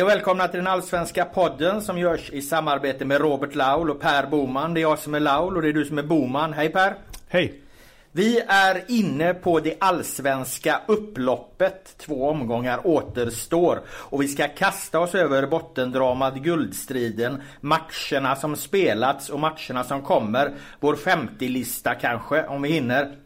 Hej och välkomna till den allsvenska podden som görs i samarbete med Robert Laul och Per Boman. Det är jag som är Laul och det är du som är Boman. Hej Per! Hej! Vi är inne på det allsvenska upploppet. Två omgångar återstår och vi ska kasta oss över bottendramat Guldstriden, matcherna som spelats och matcherna som kommer. Vår 50-lista kanske om vi hinner.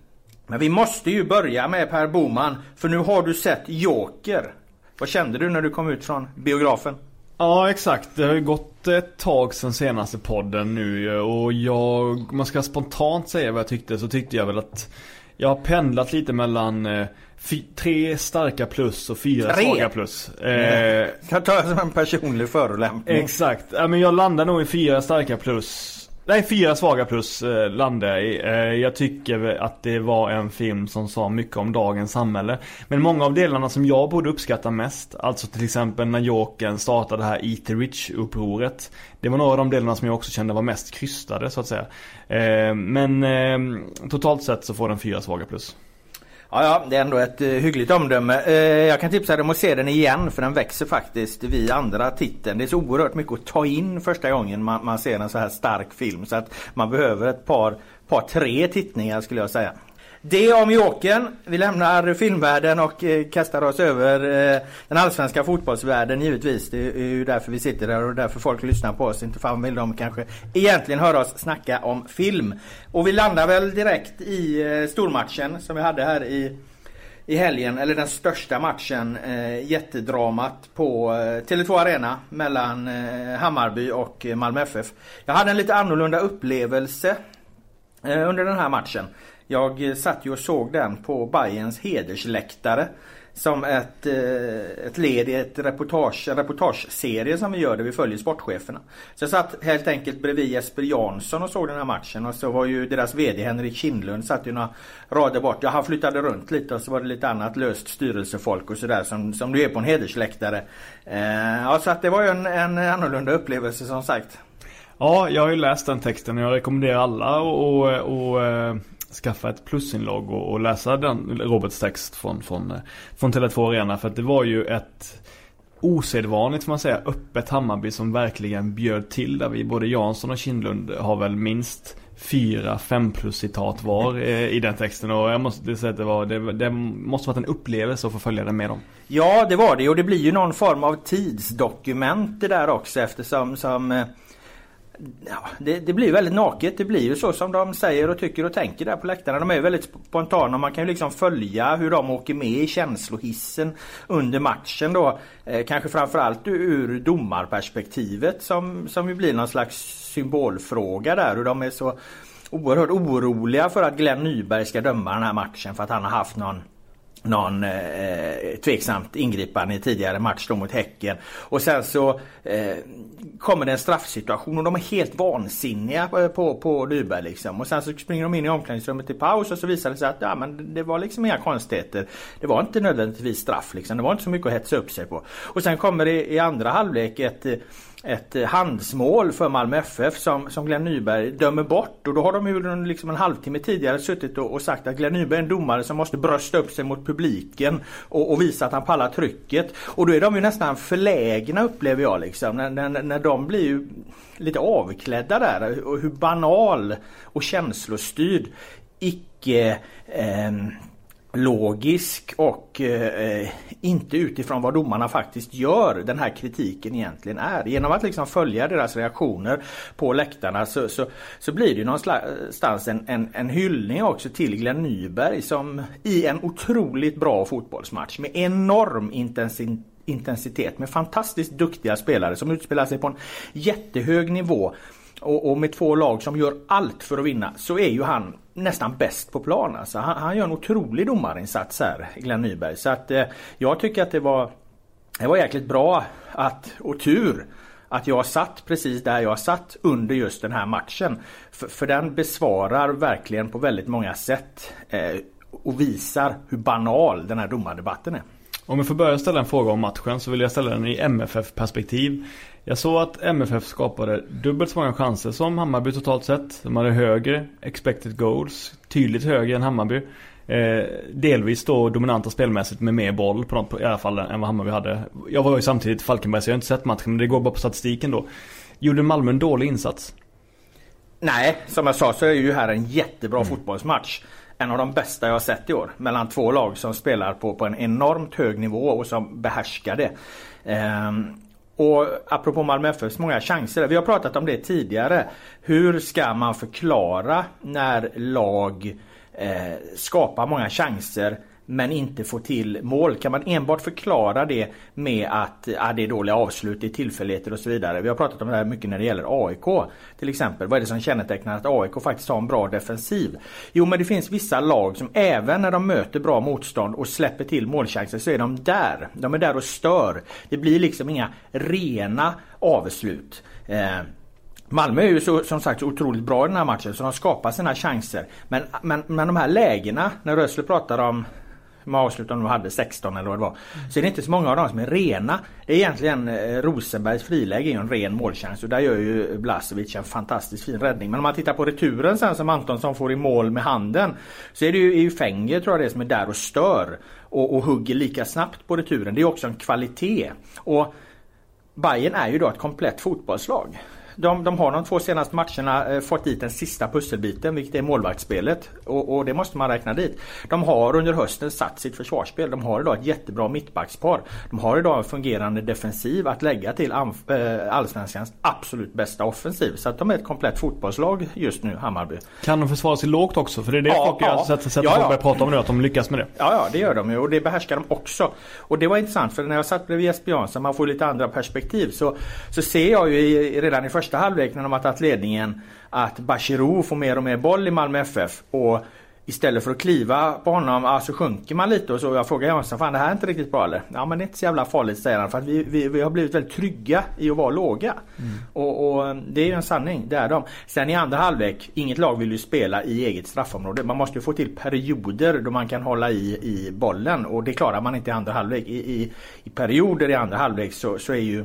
Men vi måste ju börja med Per Boman för nu har du sett Joker. Vad kände du när du kom ut från biografen? Ja exakt, det har ju gått ett tag sedan senaste podden nu och jag, om man ska spontant säga vad jag tyckte så tyckte jag väl att jag har pendlat lite mellan eh, tre starka plus och fyra tre. svaga plus. Eh, jag tar det som en personlig förolämpning. Exakt, ja, men jag landar nog i fyra starka plus Nej, fyra svaga plus eh, jag i. Eh, jag tycker att det var en film som sa mycket om dagens samhälle. Men många av delarna som jag borde uppskatta mest, alltså till exempel när Jokern startade det här Eat Rich-upproret. Det var några av de delarna som jag också kände var mest krystade så att säga. Eh, men eh, totalt sett så får den fyra svaga plus. Ja, ja, det är ändå ett uh, hyggligt omdöme. Uh, jag kan tipsa dig om att se den igen för den växer faktiskt vid andra titeln. Det är så oerhört mycket att ta in första gången man, man ser en så här stark film så att man behöver ett par, par tre tittningar skulle jag säga. Det om Jokern. Vi lämnar filmvärlden och eh, kastar oss över eh, den allsvenska fotbollsvärlden givetvis. Det är ju därför vi sitter där och därför folk lyssnar på oss. Inte fan vill de kanske egentligen höra oss snacka om film. Och vi landar väl direkt i eh, stormatchen som vi hade här i i helgen, eller den största matchen, eh, jättedramat på eh, Tele2 Arena mellan eh, Hammarby och Malmö FF. Jag hade en lite annorlunda upplevelse eh, under den här matchen. Jag eh, satt ju och såg den på Bayerns hedersläktare. Som ett, eh, ett led i ett reportage, en reportageserie som vi gör där vi följer sportcheferna. Så jag satt helt enkelt bredvid Jesper Jansson och såg den här matchen och så var ju deras VD Henrik Kindlund satt ju några rader bort. Ja, han flyttade runt lite och så var det lite annat löst styrelsefolk och sådär som, som du är på en hedersläktare. Eh, ja, så att det var ju en, en annorlunda upplevelse som sagt. Ja, jag har ju läst den texten och jag rekommenderar alla att eh, skaffa ett plusinlogg och, och läsa den Roberts text från, från, från Tele2 Arena. För att det var ju ett osedvanligt får man säga öppet Hammarby som verkligen bjöd till där vi både Jansson och Kindlund har väl minst fyra fem plus citat var eh, i den texten och jag måste säga att det var det, det måste varit en upplevelse att få följa den med dem. Ja det var det och det blir ju någon form av tidsdokument det där också eftersom som eh, Ja, det, det, blir väldigt naket. Det blir ju så som de säger och tycker och tänker där på läktarna. De är väldigt spontana. Man kan ju liksom följa hur de åker med i känslohissen under matchen då. Eh, kanske framförallt ur domarperspektivet som, som ju blir någon slags symbolfråga där. Hur de är så oerhört oroliga för att Glenn Nyberg ska döma den här matchen för att han har haft någon någon eh, eh, tveksamt ingripande i tidigare match då mot Häcken. Och sen så eh, kommer det en straffsituation och de är helt vansinniga eh, på, på, på Nyberg liksom. Och sen så springer de in i omklädningsrummet i paus och så visar det sig att ja, men det var liksom inga konstigheter. Det var inte nödvändigtvis straff liksom. Det var inte så mycket att hetsa upp sig på. Och sen kommer det i andra halvlek ett eh, ett eh, handsmål för Malmö FF som, som Glenn Nyberg dömer bort. Och då har de ju liksom en halvtimme tidigare suttit och, och sagt att Glenn Nyberg är en domare som måste brösta upp sig mot publiken och, och, visa att han pallar trycket. Och då är de ju nästan förlägna upplever jag liksom. När, när, när de blir ju lite avklädda där. Och hur banal och känslostyrd icke eh, logisk och eh, inte utifrån vad domarna faktiskt gör den här kritiken egentligen är. Genom att liksom följa deras reaktioner på läktarna så, så, så blir det någonstans en, en, en hyllning också till Glenn Nyberg som i en otroligt bra fotbollsmatch med enorm intensitet intensitet med fantastiskt duktiga spelare som utspelar sig på en jättehög nivå och, och, med två lag som gör allt för att vinna så är ju han nästan bäst på plan. Alltså, han, han gör en otrolig domarinsats här, Glenn Nyberg. Så att eh, jag tycker att det var, det var jäkligt bra att, och tur att jag satt precis där jag satt under just den här matchen. För, för den besvarar verkligen på väldigt många sätt eh, och visar hur banal den här domardebatten är. Om jag får börja ställa en fråga om matchen så vill jag ställa den i MFF-perspektiv. Jag såg att MFF skapade dubbelt så många chanser som Hammarby totalt sett. De hade högre expected goals, tydligt högre än Hammarby. Eh, delvis då dominanta spelmässigt med mer boll på något, i alla fall än vad Hammarby hade. Jag var ju samtidigt Falkenberg så jag har inte sett matchen men det går bara på statistiken då. Gjorde Malmö en dålig insats? Nej, som jag sa så är ju här en jättebra mm. fotbollsmatch. En av de bästa jag har sett i år. Mellan två lag som spelar på, på en enormt hög nivå och som behärskar det. Ehm, och apropå Malmö FFs många chanser. Vi har pratat om det tidigare. Hur ska man förklara när lag eh, skapar många chanser men inte får till mål. Kan man enbart förklara det med att ja, det är dåliga avslut, det är tillfälligheter och så vidare. Vi har pratat om det här mycket när det gäller AIK till exempel. Vad är det som kännetecknar att AIK faktiskt har en bra defensiv? Jo men det finns vissa lag som även när de möter bra motstånd och släpper till målchanser så är de där. De är där och stör. Det blir liksom inga rena avslut. Eh, Malmö är ju så, som sagt så otroligt bra i den här matchen så de skapar sina chanser. Men, men, men de här lägena när Rösler pratar om hur avslutade om de hade, 16 eller vad det var. Mm. Så är det inte så många av dem som är rena. Det är egentligen eh, Rosenbergs friläge är ju en ren målchans och där gör ju Blasevic en fantastiskt fin räddning. Men om man tittar på returen sen som Antonsson får i mål med handen. Så är det ju, är ju Fenger tror jag det är som är där och stör. Och, och hugger lika snabbt på returen. Det är också en kvalitet. Och Bayern är ju då ett komplett fotbollslag. De, de har de två senaste matcherna eh, fått dit den sista pusselbiten vilket är målvaktsspelet. Och, och, det måste man räkna dit. De har under hösten satt sitt försvarsspel. De har idag ett jättebra mittbackspar. De har idag en fungerande defensiv att lägga till eh, Allsvenskans absolut bästa offensiv. Så att de är ett komplett fotbollslag just nu, Hammarby. Kan de försvara sig lågt också? För det är det ja, folk ja. sätter sätt ja, ja. prata om nu, att de lyckas med det. Ja, ja det gör de ju och det behärskar de också. Och det var intressant för när jag satt bredvid Jesper Jansson, man får lite andra perspektiv, så, så ser jag ju i, redan i första första halvlek när de har tagit ledningen att Bachirou får mer och mer boll i Malmö FF. Och istället för att kliva på honom så alltså sjunker man lite och så. Jag frågar Jansson, fan det här är inte riktigt bra eller? Ja men det är inte så jävla farligt säger han för att vi, vi, vi har blivit väldigt trygga i att vara låga. Mm. Och, och, det är ju en sanning, det är de. Sen i andra halvlek, inget lag vill ju spela i eget straffområde. Man måste ju få till perioder då man kan hålla i, i bollen och det klarar man inte i andra halvlek. I, i, i perioder i andra halvlek så, så är ju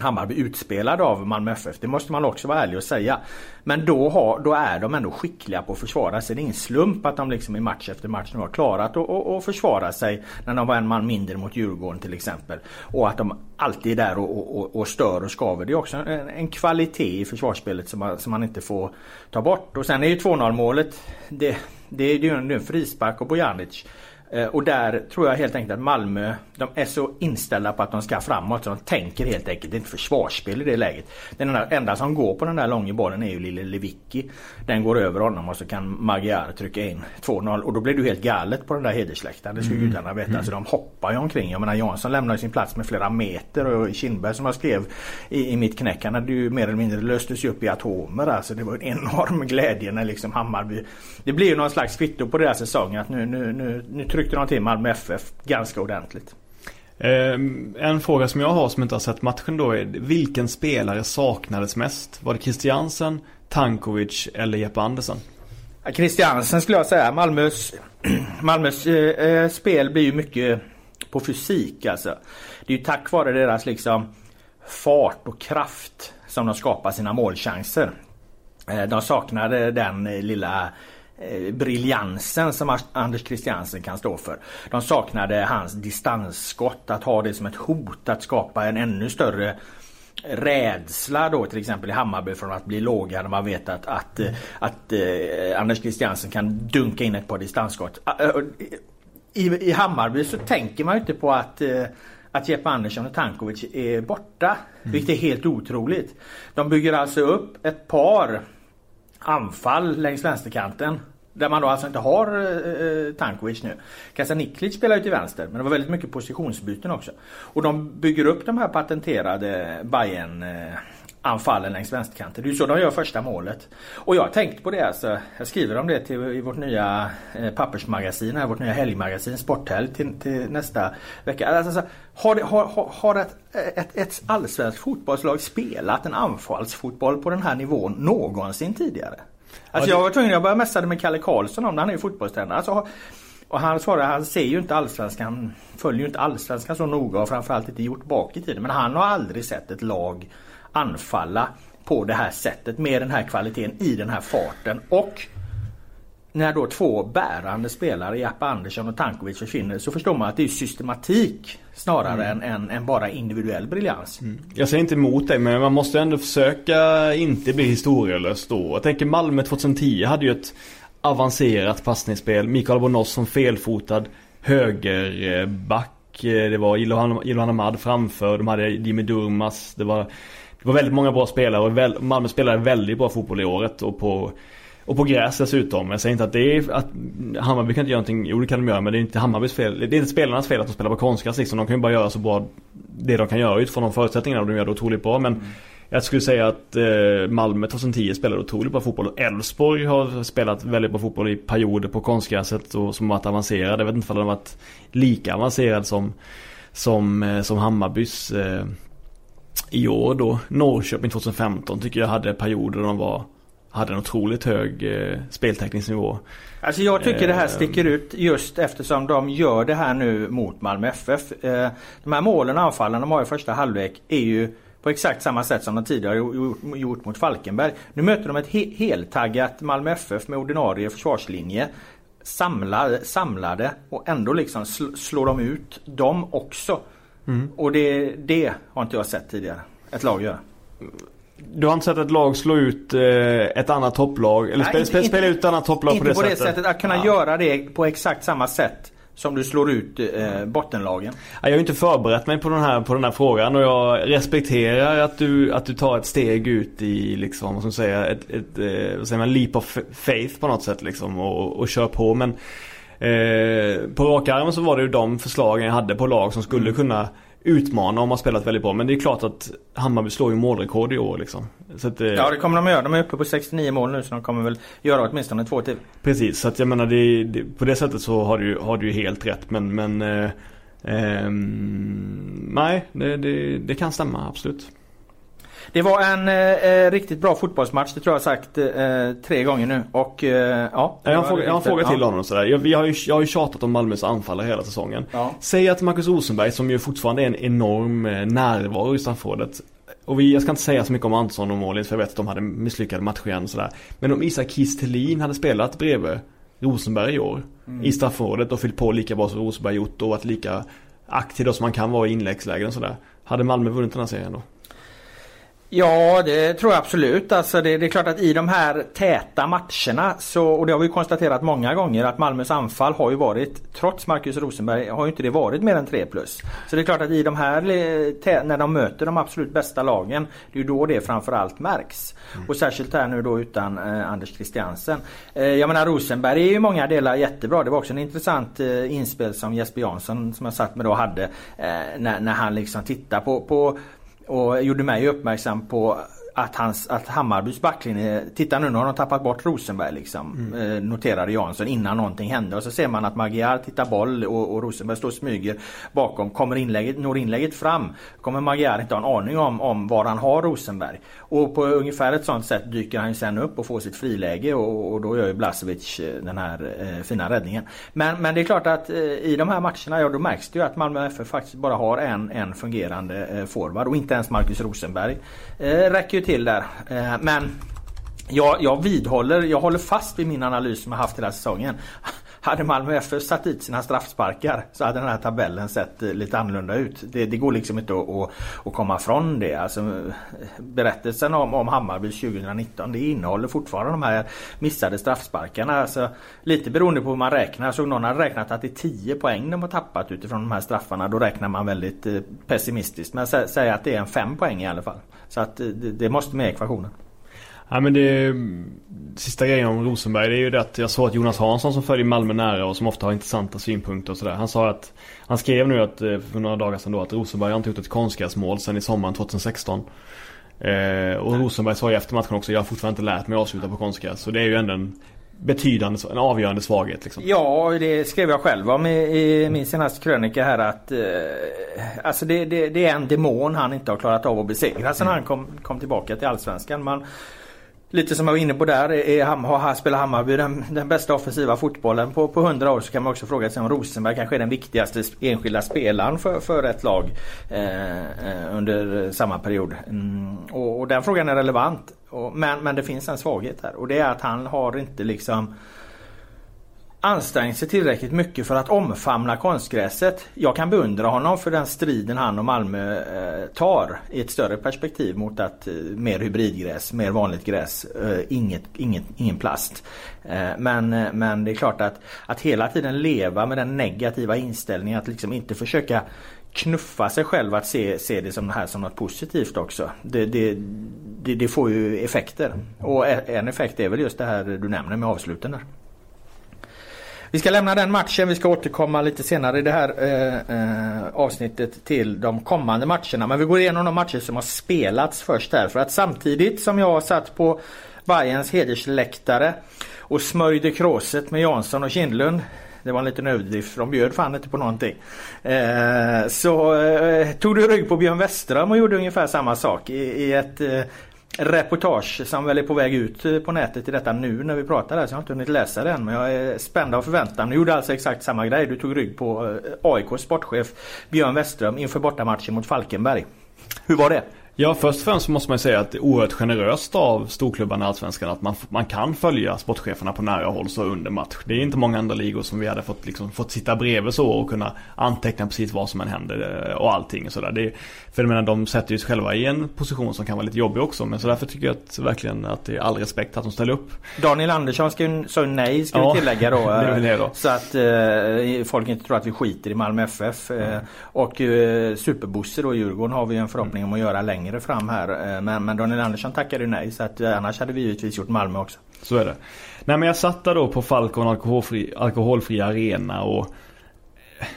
Hammarby utspelade av Malmö FF. Det måste man också vara ärlig och säga. Men då, har, då är de ändå skickliga på att försvara sig. Det är ingen slump att de liksom i match efter match nu har klarat att försvara sig när de var en man mindre mot Djurgården till exempel. Och att de alltid är där och, och, och stör och skaver. Det är också en, en kvalitet i försvarsspelet som man, som man, inte får ta bort. Och sen är ju 2-0 målet det, det, är ju en, en frispark och Bojanic eh, och där tror jag helt enkelt att Malmö de är så inställda på att de ska framåt så de tänker helt enkelt. Det är inte försvarsspel i det läget. Den enda som går på den där långa bollen är ju lille Lewicki. Den går över honom och så kan Magyar trycka in 2-0 och då blir du helt galet på den där hedersläktaren. Det ska mm. gudarna veta. Mm. Alltså de hoppar ju omkring. Jag menar Jansson lämnar sin plats med flera meter och Kindberg som jag skrev i, i mitt knäck han hade ju mer eller mindre löstes upp i atomer. Alltså det var en enorm glädje när liksom Hammarby Det blir ju någon slags kvitto på deras säsong att nu, nu, nu, nu tryckte de till Malmö FF ganska ordentligt. Ehm, en fråga som jag har som inte har sett matchen då är vilken spelare saknades mest? Var det Christiansen, Tankovic eller Jeppe Andersen? Christiansen skulle jag säga. Malmös, Malmös eh, eh, spel blir ju mycket på fysik alltså. Det är ju tack vare deras liksom fart och kraft som de skapar sina målchanser. Eh, de saknade den eh, lilla briljansen som Anders Christiansen kan stå för. De saknade hans distansskott, att ha det som ett hot, att skapa en ännu större rädsla då till exempel i Hammarby från att bli låga när man vet att, att, mm. att, att eh, Anders Christiansen kan dunka in ett par distansskott. Ah, eh, I, I Hammarby så tänker man ju inte på att eh, att Jeppe Andersson och Tankovic är borta. Mm. Vilket är helt otroligt. De bygger alltså upp ett par anfall längs vänsterkanten. Där man då alltså inte har eh, eh, Tankovic nu. Kasaniklic spelar ju till vänster men det var väldigt mycket positionsbyten också. Och de bygger upp de här patenterade Bayern eh, anfallen längs vänsterkanten. Det är ju så de gör första målet. Och jag har tänkt på det alltså. Jag skriver om det till, i vårt nya eh, pappersmagasin, här, vårt nya helgmagasin Sporthelg till, till nästa vecka. Alltså, har, det, har, har ett, ett, ett allsvenskt fotbollslag spelat en anfallsfotboll på den här nivån någonsin tidigare? Alltså jag var tvungen, jag började mässa med Kalle Karlsson om det, han är ju fotbollstränare. Alltså, och han svarade, han ser ju inte allsvenskan, följer ju inte allsvenskan så noga och framförallt inte gjort bak i tiden. Men han har aldrig sett ett lag anfalla på det här sättet med den här kvaliteten i den här farten. Och när då två bärande spelare, Jeppe Andersson och Tankovic försvinner så förstår man att det är systematik snarare mm. än, än, än, bara individuell briljans. Mm. Jag säger inte emot dig men man måste ändå försöka inte bli historielös då. Jag tänker Malmö 2010 hade ju ett avancerat passningsspel. Mikael Bonos som felfotad högerback. Det var Ilohan Ahmad framför. De hade Jimmy Durmas. Det var, det var väldigt många bra spelare och Malmö spelade väldigt bra fotboll i året. Och på och på gräs dessutom. Jag säger inte att det är att Hammarby kan inte göra någonting. Jo det kan de göra men det är inte Hammarbys fel. Det är inte spelarnas fel att de spelar på konstgräs liksom. De kan ju bara göra så bra det de kan göra utifrån de förutsättningarna och de gör det otroligt bra. Men mm. jag skulle säga att eh, Malmö 2010 spelade otroligt bra fotboll. Och Elfsborg har spelat väldigt bra fotboll i perioder på konstgräset och som varit avancerade. Jag vet inte om de har varit lika avancerad som, som, eh, som Hammarbys eh, i år då. Norrköping 2015 tycker jag hade perioder där de var hade en otroligt hög eh, speltäckningsnivå. Alltså jag tycker det här eh, sticker ut just eftersom de gör det här nu mot Malmö FF. Eh, de här målen och anfallen de har i första halvlek är ju på exakt samma sätt som de tidigare gjort mot Falkenberg. Nu möter de ett he heltaggat Malmö FF med ordinarie försvarslinje. Samlade, samlade och ändå liksom sl slår de ut dem också. Mm. Och det, det har inte jag sett tidigare. Ett lag göra. Du har inte sett ett lag slå ut eh, ett annat topplag? Eller Nej, spela, spela ut ett annat topplag på det sättet? Inte på det sättet. Att kunna ja. göra det på exakt samma sätt som du slår ut eh, bottenlagen? Jag har inte förberett mig på den, här, på den här frågan och jag respekterar att du, att du tar ett steg ut i liksom, vad ska man säga, ett, ett, ett vad säger man, leap of faith på något sätt liksom och, och kör på. Men eh, på rak arm så var det ju de förslagen jag hade på lag som skulle mm. kunna utmana om man spelat väldigt bra. Men det är klart att Hammarby slår ju målrekord i år liksom. Så att, eh, ja det kommer de att göra. De är uppe på 69 mål nu så de kommer väl göra åtminstone två till. Precis, så att jag menar det, det, på det sättet så har du, har du helt rätt. Men, men eh, eh, nej, det, det, det kan stämma absolut. Det var en eh, eh, riktigt bra fotbollsmatch, det tror jag sagt eh, tre gånger nu. Och eh, ja. Jag har, fråga, jag har en fråga till ja. honom sådär. Jag, jag, har ju, jag har ju tjatat om Malmös anfallare hela säsongen. Ja. Säg att Marcus Rosenberg, som ju fortfarande är en enorm eh, närvaro i straffområdet. Och vi, jag ska inte säga så mycket om Antonsson och Målis för jag vet att de hade misslyckade matcher igen och sådär. Men om Isak Kistelin hade spelat bredvid Rosenberg i år mm. i straffområdet och fyllt på lika bra som Rosenberg gjort och varit lika aktiv då som man kan vara i inläggslägen och sådär. Hade Malmö vunnit den här serien då? Ja det tror jag absolut. Alltså det, det, är klart att i de här täta matcherna så, och det har vi konstaterat många gånger att Malmös anfall har ju varit, trots Marcus Rosenberg, har ju inte det varit mer än 3 plus. Så det är klart att i de här, när de möter de absolut bästa lagen, det är ju då det framförallt märks. Mm. Och särskilt här nu då utan eh, Anders Christiansen. Eh, jag menar Rosenberg är ju många delar jättebra. Det var också en intressant eh, inspel som Jesper Jansson som jag satt med då hade. Eh, när, när han liksom tittar på, på och gjorde mig uppmärksam på att, hans, att Hammarbys backlinje, titta nu, nu har de tappat bort Rosenberg liksom. Mm. Eh, noterade Jansson innan någonting hände. Och så ser man att Magyar tittar boll och, och Rosenberg står och smyger bakom. Kommer inlägget, når inlägget fram kommer Magyar inte ha en aning om, om var han har Rosenberg. Och på ungefär ett sånt sätt dyker han sen upp och får sitt friläge och, och då gör ju Blasevic eh, den här eh, fina räddningen. Men, men det är klart att eh, i de här matcherna, ja då märks det ju att Malmö FF faktiskt bara har en, en fungerande eh, forward och inte ens Marcus Rosenberg eh, räcker ju till där. Eh, men jag, jag vidhåller, jag håller fast vid min analys som jag haft hela säsongen. Hade Malmö FF satt dit sina straffsparkar så hade den här tabellen sett eh, lite annorlunda ut. Det, det går liksom inte att, att, att, komma från det. Alltså, berättelsen om, om Hammarby 2019 det innehåller fortfarande de här missade straffsparkarna. Alltså, lite beroende på hur man räknar. Jag såg någon hade räknat att det är 10 poäng de har tappat utifrån de här straffarna. Då räknar man väldigt eh, pessimistiskt. Men sä, säg att det är en 5 poäng i alla fall. Så att det, det måste med i ekvationen. Ja men det Sista grejen om Rosenberg det är ju det att jag såg att Jonas Hansson som följer Malmö nära och som ofta har intressanta synpunkter och sådär. Han sa att Han skrev nu att eh, för några dagar sedan då att Rosenberg har inte gjort ett konstgräsmål sedan i sommaren 2016. Eh, och Rosenberg sa ju efter matchen också jag har fortfarande inte lärt mig att avsluta på konstgräs. Så det är ju ändå en betydande, en avgörande svaghet. Liksom. Ja, det skrev jag själv om i, i min senaste krönika här att eh, Alltså det, det, det, är en demon han inte har klarat av att besegra sen mm. han kom, kom tillbaka till Allsvenskan. Man, Lite som jag var inne på där, är, har, spelar Hammarby den, den bästa offensiva fotbollen på, på 100 år så kan man också fråga sig om Rosenberg kanske är den viktigaste enskilda spelaren för, för ett lag eh, eh, under samma period. Mm, och, och, den frågan är relevant. Och, men, men det finns en svaghet här och det är att han har inte liksom ansträngt sig tillräckligt mycket för att omfamna konstgräset. Jag kan beundra honom för den striden han och Malmö eh, tar i ett större perspektiv mot att eh, mer hybridgräs, mer vanligt gräs, eh, inget, inget, ingen plast. Eh, men, eh, men det är klart att, att hela tiden leva med den negativa inställningen att liksom inte försöka knuffa sig själv att se, se det som det här som något positivt också. Det, det, det, det får ju effekter. Och en effekt är väl just det här du nämner med avsluten där. Vi ska lämna den matchen. Vi ska återkomma lite senare i det här eh, eh, avsnittet till de kommande matcherna. Men vi går igenom de matcher som har spelats först här. För att samtidigt som jag satt på Bayerns hedersläktare och smörjde kråset med Jansson och Kindlund det var en liten överdrift för de bjöd fan inte på någonting. Eh, så eh, tog du rygg på Björn Westerholm och gjorde ungefär samma sak i, i ett eh, reportage som väl är på väg ut eh, på nätet i detta nu när vi pratar här så jag har inte hunnit läsa det än men jag är spänd av förväntan. Du gjorde alltså exakt samma grej. Du tog rygg på eh, AIKs sportchef Björn Westerholm inför bortamatchen mot Falkenberg. Hur var det? Ja, först och främst måste man säga att det är oerhört generöst av storklubbarna i Allsvenskan att man, man kan följa sportcheferna på nära håll så under match. Det är inte många andra ligor som vi hade fått, liksom, fått sitta bredvid så och kunna anteckna precis vad som än händer eh, och allting och sådär. För jag menar, de sätter ju sig själva i en position som kan vara lite jobbig också. Men så därför tycker jag att, verkligen att det är all respekt att de ställer upp. Daniel Andersson ska ju, sa nej ska ja, vi tillägga då. det det då. Så att eh, folk inte tror att vi skiter i Malmö FF. Eh, mm. Och eh, Superbosse då Djurgården har vi en förhoppning om att göra längre fram här. Eh, men, men Daniel Andersson tackade ju nej. Så att eh, annars hade vi givetvis gjort Malmö också. Så är det. Nej men jag satt där då på Falcon alkoholfri, alkoholfri arena och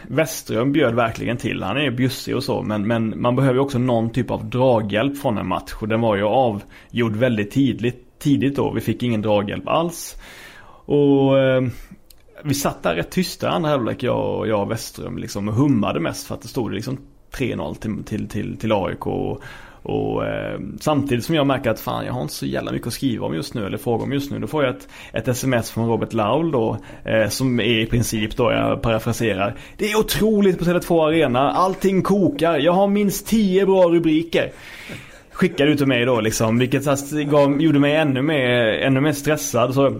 Westström bjöd verkligen till. Han är bjussig och så men, men man behöver ju också någon typ av draghjälp från en match. Och den var ju avgjord väldigt tidigt, tidigt då. Vi fick ingen draghjälp alls. Och eh, vi satt där rätt tysta andra halvlek jag och jag och Westström liksom och hummade mest för att det stod liksom 3-0 till, till, till, till AIK. Och, och eh, samtidigt som jag märker att fan jag har inte så jävla mycket att skriva om just nu eller fråga om just nu. Då får jag ett, ett sms från Robert Laul då. Eh, som är i princip då, jag parafraserar. Det är otroligt på Tele2 Arena. Allting kokar. Jag har minst tio bra rubriker. Skickade ut till mig då liksom. Vilket alltså, gav, gjorde mig ännu mer, ännu mer stressad. Så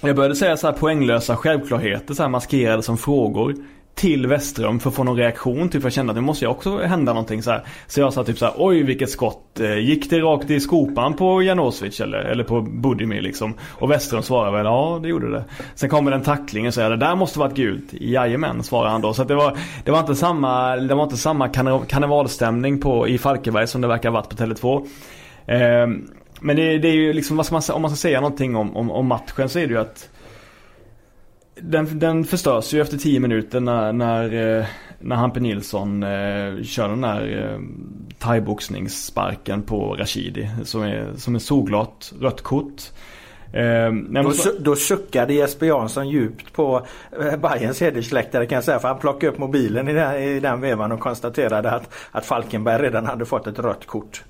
jag började säga så här poänglösa självklarheter så här maskerade som frågor till Westrum för att få någon reaktion. Typ jag kände att nu måste jag också hända någonting så här. Så jag sa typ så här, oj vilket skott. Eh, gick det rakt i skopan på Janovic eller, eller på Budimir liksom? Och Westrum svarar väl, ja det gjorde det. Sen kommer den tacklingen och säger, det där måste varit gult. Jajamän, svarar han då. Så det var, det var inte samma, det var inte samma karnevalstämning på, i Falkenberg som det verkar ha varit på Tele2. Eh, men det, det, är ju liksom, vad ska man, om man ska säga någonting om, om, om matchen så är det ju att den, den förstörs ju efter 10 minuter när, när, eh, när Hampe Nilsson eh, kör den där eh, thaiboxningssparken på Rashidi. Som är, som är solklart rött kort. Eh, då, su då suckade Jesper Jansson djupt på eh, Bayerns hedersläktare kan jag säga. För han plockade upp mobilen i den, i den vevan och konstaterade att, att Falkenberg redan hade fått ett rött kort.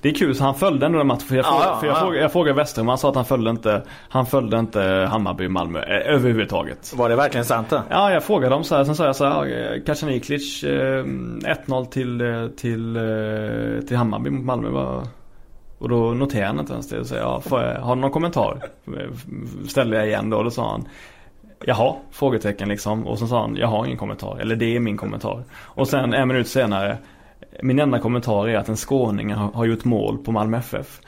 Det är kul så han följde ändå den matchen. För jag, ja, frågade, ja, för jag, ja. frågade, jag frågade Westerholm, han sa att han följde inte Han följde inte Hammarby Malmö eh, överhuvudtaget. Var det verkligen sant då? Ja, jag frågade dem så här. Sen sa jag så här, Kacaniklic eh, 1-0 till, eh, till, eh, till Hammarby mot Malmö. Var, och då noterade han inte ens det. Så jag, har du någon kommentar? Ställde jag igen då och då sa han Jaha? Frågetecken liksom. Och så sa han, jag har ingen kommentar. Eller det är min kommentar. Och sen en minut senare min enda kommentar är att en skåning har, har gjort mål på Malmö FF.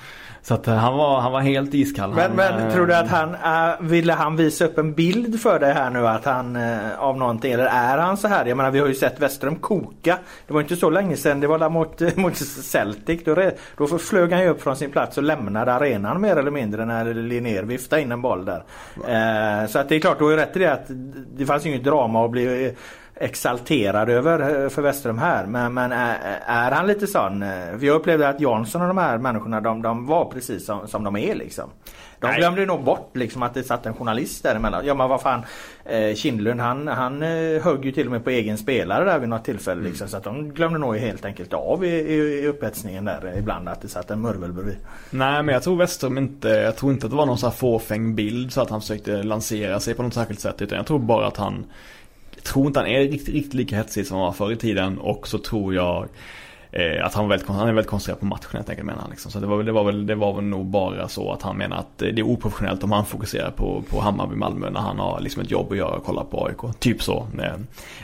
Så att eh, han var, han var helt iskall. Men, han, men äh, tror du att han äh, ville han visa upp en bild för dig här nu att han äh, av någonting eller är han så här? Jag menar vi har ju sett Westrum koka. Det var inte så länge sedan det var där mot, mot Celtic. Då, då flög han ju upp från sin plats och lämnade arenan mer eller mindre när Linnér viftade in en boll där. Äh, så att det är klart du har ju rätt i det att det fanns ju inget drama att bli exalterad över eh, för Westrum här. Men, men är, är, han lite sån? Eh, för jag upplevde att Jansson och de här människorna de, de var precis som, som de är liksom. De Nej. glömde nog bort liksom att det satt en journalist däremellan. Ja men vad fan eh, Kindlund han, han eh, högg ju till och med på egen spelare där vid något tillfälle. Liksom, mm. Så att de glömde nog helt enkelt av i, i, i upphetsningen där ibland att det satt en murvel bredvid. Nej men jag tror Westrum inte, jag tror inte att det var någon sån här fåfäng bild så att han försökte lansera sig på något särskilt sätt. Utan jag tror bara att han jag tror inte han är riktigt, riktigt lika hetsig som han var förr i tiden och så tror jag Eh, att han, var väldigt, han är väldigt koncentrerad på matchen helt enkelt menar han. Liksom. Så det var, det, var väl, det var väl nog bara så att han menar att eh, det är oprofessionellt om han fokuserar på, på Hammarby Malmö när han har liksom ett jobb att göra och kolla på AIK. Typ så.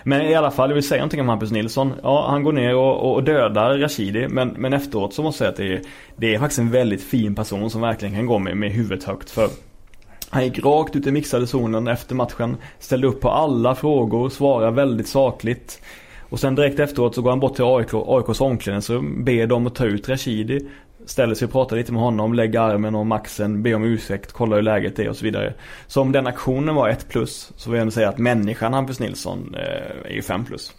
Men i alla fall, jag vill säga någonting om Hampus Nilsson. Ja, han går ner och, och dödar Rashidi. Men, men efteråt så måste jag säga att det är, det är faktiskt en väldigt fin person som verkligen kan gå med, med huvudet högt. För han gick rakt ut i mixade zonen efter matchen. Ställde upp på alla frågor, svarade väldigt sakligt. Och sen direkt efteråt så går han bort till AIK, AIKs omklädningsrum, ber dem att ta ut Rashidi. Ställer sig och pratar lite med honom, lägger armen om maxen, ber om ursäkt, kollar hur läget är och så vidare. Så om den aktionen var ett plus så vill jag ändå säga att människan Hampus Nilsson eh, är ju fem plus.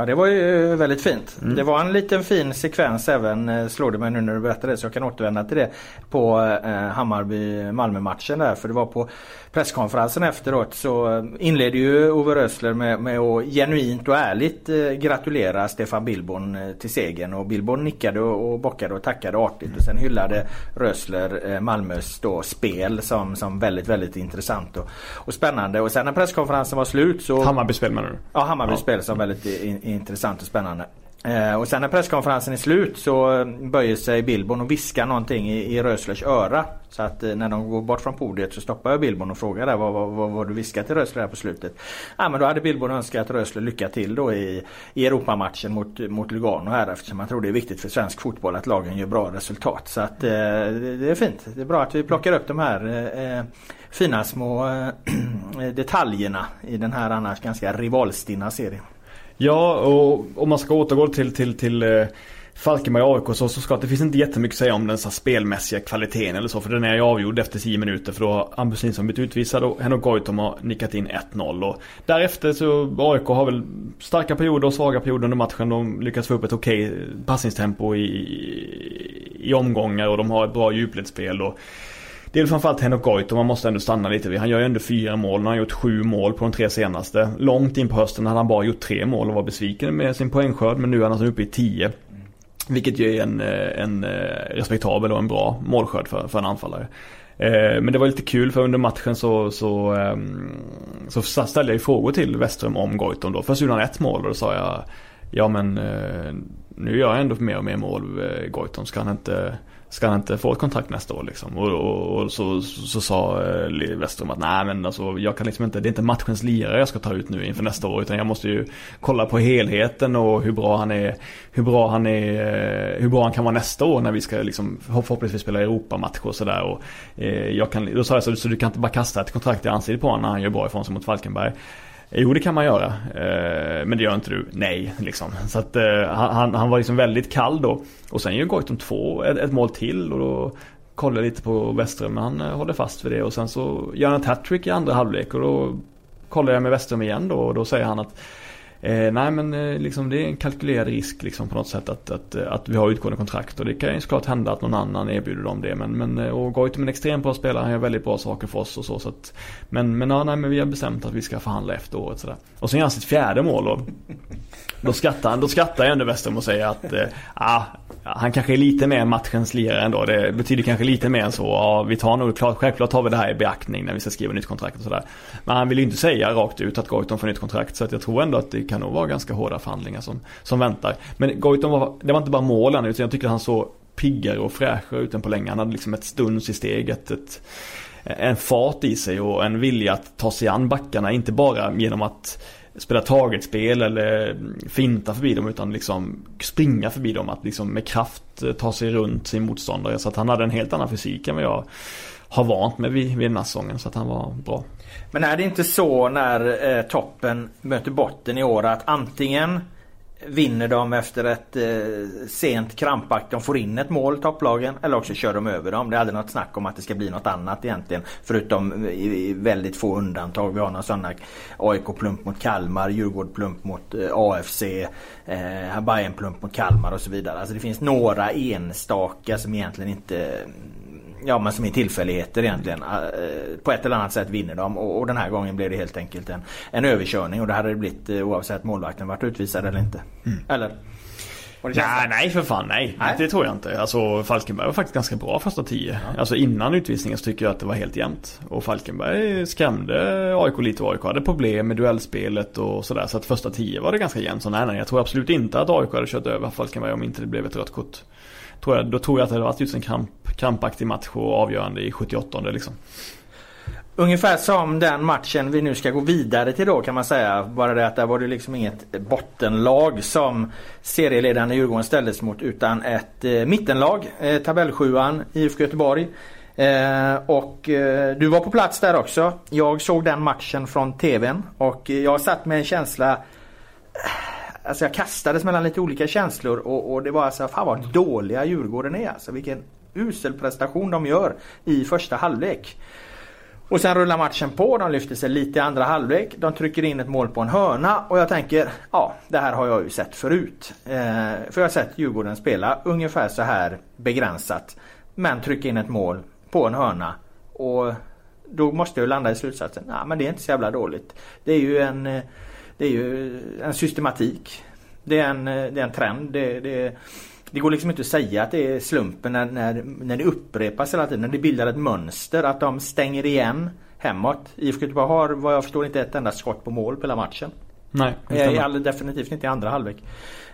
Ja det var ju väldigt fint. Mm. Det var en liten fin sekvens även, eh, slår det mig nu när du berättar det så jag kan återvända till det. På eh, Hammarby-Malmö matchen där. För det var på presskonferensen efteråt så inledde ju Ove Rösler med, med att genuint och ärligt eh, gratulera Stefan Billborn eh, till segern. Och Billborn nickade och, och bockade och tackade artigt. Och sen hyllade Rösler eh, Malmös då spel som, som väldigt väldigt intressant och, och spännande. Och sen när presskonferensen var slut så... Hammarby spel menar du? Ja Hammarby spel som väldigt in, intressant och spännande. Eh, och sen när presskonferensen är slut så böjer sig Billborn och viskar någonting i, i Röslers öra. Så att eh, när de går bort från podiet så stoppar jag Billborn och frågar där vad, vad, vad, vad du viskar till Rösler här på slutet. Ja men då hade Billborn önskat Rösler lycka till då i, i Europamatchen mot, mot Lugano här eftersom man tror det är viktigt för svensk fotboll att lagen gör bra resultat. Så att eh, det, är fint. Det är bra att vi plockar upp de här eh, eh fina små detaljerna i den här annars ganska rivalstinna serien. Ja, och om man ska återgå till, till, till eh, Falkenberg AIK så, så ska det finns inte jättemycket att säga om den så spelmässiga kvaliteten eller så. För den är ju avgjord efter 10 minuter för då har Hampus Nilsson blivit utvisad och Henok Goitom har nickat in 1-0. Och därefter så AIK har väl starka perioder och svaga perioder under matchen. De lyckas få upp ett okej eh, passningstempo i, i omgångar och de har ett bra djupledsspel. Och det är framförallt Henok Goitom man måste ändå stanna lite vid. Han gör ju ändå fyra mål. Han har gjort sju mål på de tre senaste. Långt in på hösten hade han bara gjort tre mål och var besviken med sin poängskörd. Men nu är han alltså uppe i tio. Vilket ju är en, eh, en eh, respektabel och en bra målskörd för, för en anfallare. Eh, men det var lite kul för under matchen så, så, ehm, så ställde jag ju frågor till Westrum om Goitom då. Först gjorde han ett mål och då sa jag Ja men eh, nu gör jag ändå mer och mer mål Goitom. Ska han inte Ska han inte få ett kontrakt nästa år liksom? Och, och, och så, så, så, sa eh, Westrum att nej men alltså jag kan liksom inte, det är inte matchens lirare jag ska ta ut nu inför nästa år utan jag måste ju kolla på helheten och hur bra han är, hur bra han är, eh, hur bra han kan vara nästa år när vi ska liksom förhoppningsvis spela Europamatcher och sådär och eh, jag kan, då sa jag så, så du kan inte bara kasta ett kontrakt i ansiktet på honom när han gör bra ifrån sig mot Falkenberg. Jo det kan man göra. Eh, men det gör inte du. Nej, liksom. Så att eh, han, han var liksom väldigt kall då. Och sen gör Goitom två, ett, ett, mål till och då kollar jag lite på Westrum. Men han eh, håller fast vid det och sen så gör han ett hattrick i andra halvlek och då kollar jag med Westrum igen då och då säger han att Eh, nej men eh, liksom det är en kalkylerad risk liksom på något sätt att, att, eh, att vi har utgående kontrakt och det kan ju såklart hända att någon annan erbjuder dem det. Men, men eh, och Goitom är en extremt bra spelare, han gör väldigt bra saker för oss och så. så att, men, men, ja, nej, men vi har bestämt att vi ska förhandla efter året sådär. Och sen gör han sitt fjärde mål och då skrattar han, då skrattar jag ändå Westerholm och säger att eh, ah, han kanske är lite mer matchens lirare ändå. Det betyder kanske lite mer än så. Ja, vi tar nog klart, självklart tar vi det här i beaktning när vi ska skriva nytt kontrakt och sådär. Men han vill ju inte säga rakt ut att Goitom får nytt kontrakt. Så att jag tror ändå att det kan nog vara ganska hårda förhandlingar som, som väntar. Men Goitom var, det var inte bara målen utan jag tycker att han såg piggare och fräschare ut än på länge. Han hade liksom ett stuns i steget. Ett, en fart i sig och en vilja att ta sig an backarna. Inte bara genom att spela targetspel eller finta förbi dem utan liksom springa förbi dem. Att liksom med kraft eh, ta sig runt sin motståndare. Så att han hade en helt annan fysik än vad jag har vant mig vid, vid den här säsongen. Så att han var bra. Men är det inte så när eh, toppen möter botten i år att antingen vinner de efter ett eh, sent krampakt. De får in ett mål, topplagen. Eller också kör de över dem. Det är aldrig något snack om att det ska bli något annat egentligen. Förutom i, i väldigt få undantag. Vi har några sådana AIK-plump mot Kalmar, Djurgård-plump mot eh, AFC, eh, Bayern-plump mot Kalmar och så vidare. Alltså det finns några enstaka som egentligen inte Ja men som är tillfälligheter egentligen. Eh, på ett eller annat sätt vinner de och, den här gången blev det helt enkelt en, en överkörning och det hade det blivit eh, oavsett målvakten varit utvisad eller inte. Mm. Eller? Nej, nej för fan nej. nej. Det tror jag inte. Alltså Falkenberg var faktiskt ganska bra första tio. Ja. Alltså innan utvisningen så tycker jag att det var helt jämnt. Och Falkenberg skrämde AIK lite och AIK hade problem med duellspelet och sådär. Så att första tio var det ganska jämnt. Så nej, nej, jag tror absolut inte att AIK hade kört över Falkenberg om inte det blev ett rött kort. Tror jag, då tror jag att det hade varit just en kamp, kampaktig match och avgörande i 78 liksom. Ungefär som den matchen vi nu ska gå vidare till då kan man säga. Bara det att där var det liksom inget bottenlag som serieledande Djurgården ställdes mot utan ett eh, mittenlag. Eh, tabellsjuan IFK Göteborg. Eh, och eh, du var på plats där också. Jag såg den matchen från TVn och jag satt med en känsla eh, Alltså jag kastades mellan lite olika känslor och, och det var alltså fan vad dåliga Djurgården är alltså. Vilken usel prestation de gör i första halvlek. Och sen rullar matchen på. De lyfter sig lite i andra halvlek. De trycker in ett mål på en hörna och jag tänker ja det här har jag ju sett förut. Eh, för jag har sett Djurgården spela ungefär så här begränsat. Men trycka in ett mål på en hörna. Och då måste jag landa i slutsatsen. Nej men det är inte så jävla dåligt. Det är ju en, eh, det är ju en systematik. Det är en, eh, det är en trend. Det, det, det går liksom inte att säga att det är slumpen när, när, när det upprepas hela tiden. När det bildar ett mönster. Att de stänger igen hemåt. IFK Göteborg har vad jag förstår inte ett enda skott på mål på hela matchen. Nej, eh, definitivt inte i andra halvlek.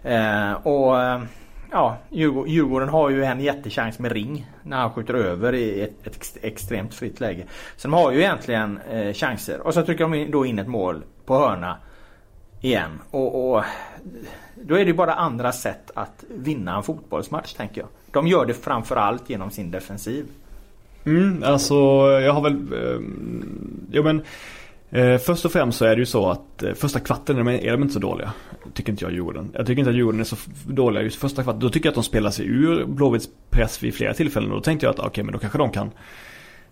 Eh, och eh, ja, Djurgården, Djurgården har ju en jättechans med Ring när han skjuter över i ett, ett extremt fritt läge. Så de har ju egentligen eh, chanser. Och så trycker de då in ett mål på hörna igen. Och, och då är det bara andra sätt att vinna en fotbollsmatch tänker jag. De gör det framförallt genom sin defensiv. Mm, alltså jag har väl... Eh, jo men... Eh, först och främst så är det ju så att eh, första kvarten är de, är de inte så dåliga. Tycker inte jag Djurgården. Jag tycker inte att Djurgården är så dåliga just första kvarten. Då tycker jag att de spelar sig ur Blåvitts press vid flera tillfällen. Och då tänkte jag att okej okay, men då kanske de kan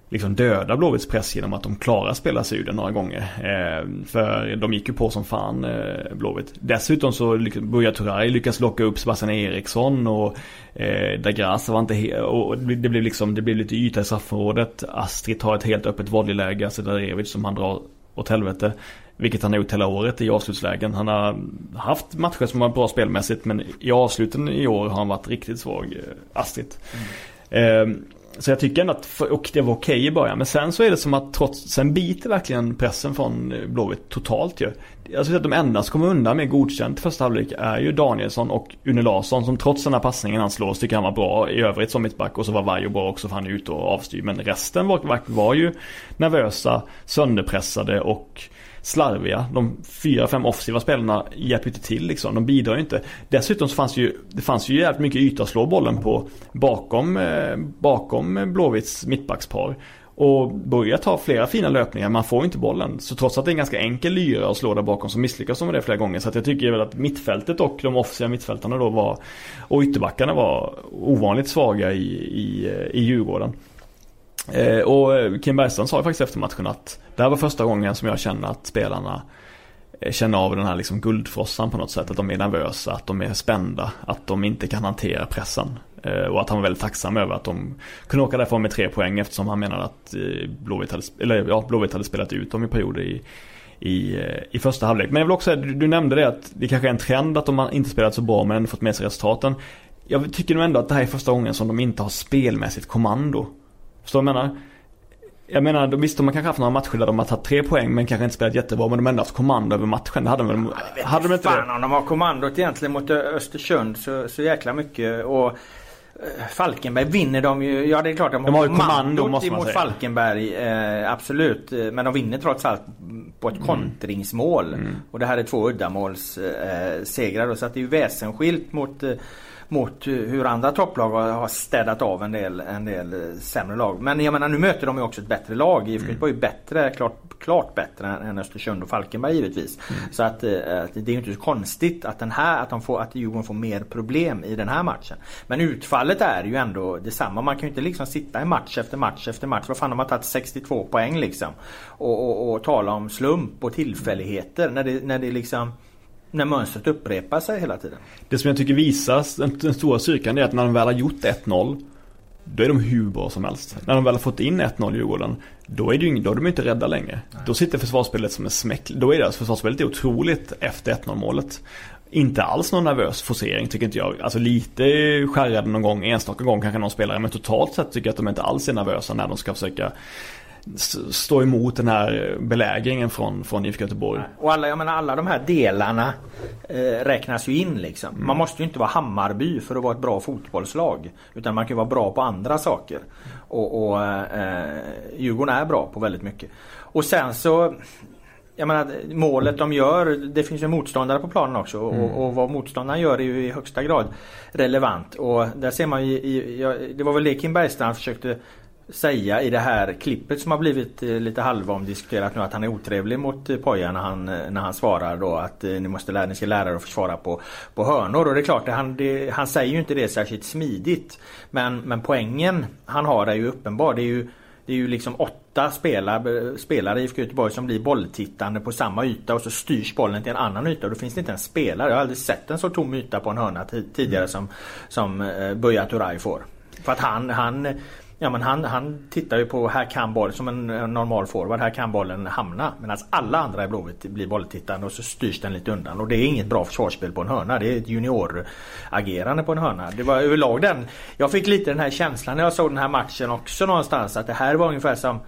liksom döda Blåvitts press genom att de klarar spela sig ur den några gånger. Eh, för de gick ju på som fan eh, Blåvitt. Dessutom så Buya Turay lyckas locka upp Sebastian Eriksson och eh, Dagras var inte helt, och det blev liksom, det blev lite yta i straffområdet. Astrid tar ett helt öppet volleyläge, alltså Darevic som han drar åt helvete. Vilket han har gjort hela året i avslutslägen. Han har haft matcher som var bra spelmässigt men i avsluten i år har han varit riktigt svag, eh, Astrid. Mm. Eh, så jag tycker ändå att, och det var okej okay i början. Men sen så är det som att trots, sen biter verkligen pressen från eh, Blåvitt totalt ju. Jag skulle att de enda som kommer undan med godkänt första halvlek är ju Danielsson och Une Larsson som trots den här passningen han slår tycker han var bra i övrigt som mittback. Och så var Vaiho bra också för han är ute och avstyr. Men resten var, var ju nervösa, sönderpressade och slarviga. De fyra, fem offensiva spelarna hjälper inte till liksom. De bidrar ju inte. Dessutom så fanns ju, det fanns ju jävligt mycket yta att slå bollen på bakom, eh, bakom Blåvitts mittbackspar. Och börjar ta flera fina löpningar, man får inte bollen. Så trots att det är en ganska enkel lyra att slå där bakom så misslyckas de med det flera gånger. Så att jag tycker väl att mittfältet och de offensiva mittfältarna då var och ytterbackarna var ovanligt svaga i, i, eh, i Djurgården. Eh, och eh, Kim Bergström sa ju faktiskt efter matchen att det här var första gången som jag känner att spelarna eh, känner av den här liksom guldfrossan på något sätt. Att de är nervösa, att de är spända, att de inte kan hantera pressen. Eh, och att han var väldigt tacksam över att de kunde åka därifrån med tre poäng eftersom han menade att Blåvitt hade, eller, ja, Blåvitt hade spelat ut dem i perioder i, i, i första halvlek. Men jag vill också säga, du, du nämnde det att det kanske är en trend att de inte spelat så bra men ändå fått med sig resultaten. Jag tycker nog ändå att det här är första gången som de inte har spelmässigt kommando. Förstår du vad jag menar? Jag menar, visst de har kanske haft några matcher där de har tagit tre poäng men kanske inte spelat jättebra men de har ändå haft kommando över matchen. Det hade de? Ja, hade de inte fan det? om de har kommandot egentligen mot Östersund så, så jäkla mycket. Och eh, Falkenberg vinner de ju. Ja det är klart de, de har, har kommandot mot Falkenberg. Eh, absolut. Men de vinner trots allt på ett mm. kontringsmål. Mm. Och det här är två uddamålssegrar. Eh, så att det är ju väsensskilt mot eh, mot hur andra topplag har städat av en del, en del eh, sämre lag. Men jag menar nu möter de ju också ett bättre lag. IFK mm. var ju bättre, klart, klart bättre än Östersund och Falkenberg givetvis. Mm. Så att, eh, att, det är ju inte så konstigt att den här, att, de får, att Djurgården får mer problem i den här matchen. Men utfallet är ju ändå detsamma. Man kan ju inte liksom sitta i match efter match efter match. Vad fan har tagit 62 poäng liksom. Och, och, och tala om slump och tillfälligheter när det, när det liksom när mönstret upprepar sig hela tiden. Det som jag tycker visar den, den stora styrkan är att när de väl har gjort 1-0 då är de hur bra som helst. När de väl har fått in 1-0 Djurgården då är, det ju, då är de inte rädda längre. Nej. Då sitter försvarsspelet som en smäck. Då är deras försvarsspelet otroligt efter 1-0 målet. inte alls någon nervös forcering tycker inte jag. Alltså lite skärrade någon gång, enstaka gång kanske någon spelare. Men totalt sett tycker jag att de inte alls är nervösa när de ska försöka stå emot den här belägringen från, från IFK Göteborg. Och alla, jag menar, alla de här delarna eh, räknas ju in liksom. Mm. Man måste ju inte vara Hammarby för att vara ett bra fotbollslag. Utan man kan vara bra på andra saker. Och, och eh, Djurgården är bra på väldigt mycket. Och sen så jag menar, målet de gör, det finns ju motståndare på planen också och, mm. och vad motståndaren gör är ju i högsta grad relevant. Och där ser man ju, i, ja, det var väl det Kim Bergstrand försökte säga i det här klippet som har blivit eh, lite halvomdiskuterat nu att han är otrevlig mot eh, Poja när han, eh, när han svarar då att ni måste lära, ni ska lära er att försvara på, på hörnor. Och det är klart, han, det, han säger ju inte det särskilt smidigt. Men, men poängen han har är ju uppenbar. Det är ju, det är ju liksom åtta spelare, spelare i IFK Göteborg som blir bolltittande på samma yta och så styrs bollen till en annan yta. Och då finns det inte en spelare. Jag har aldrig sett en så tom yta på en hörna tidigare som, som Buya Turay får. För att han, han Ja men han, han tittar ju på här kan bollen som en normal forward. Här kan bollen hamna. Medan alla andra i Blåvitt blir bolltittande och så styrs den lite undan. Och det är inget bra försvarsspel på en hörna. Det är ett junioragerande på en hörna. Det var överlag den. Jag fick lite den här känslan när jag såg den här matchen också någonstans. Att det här var ungefär som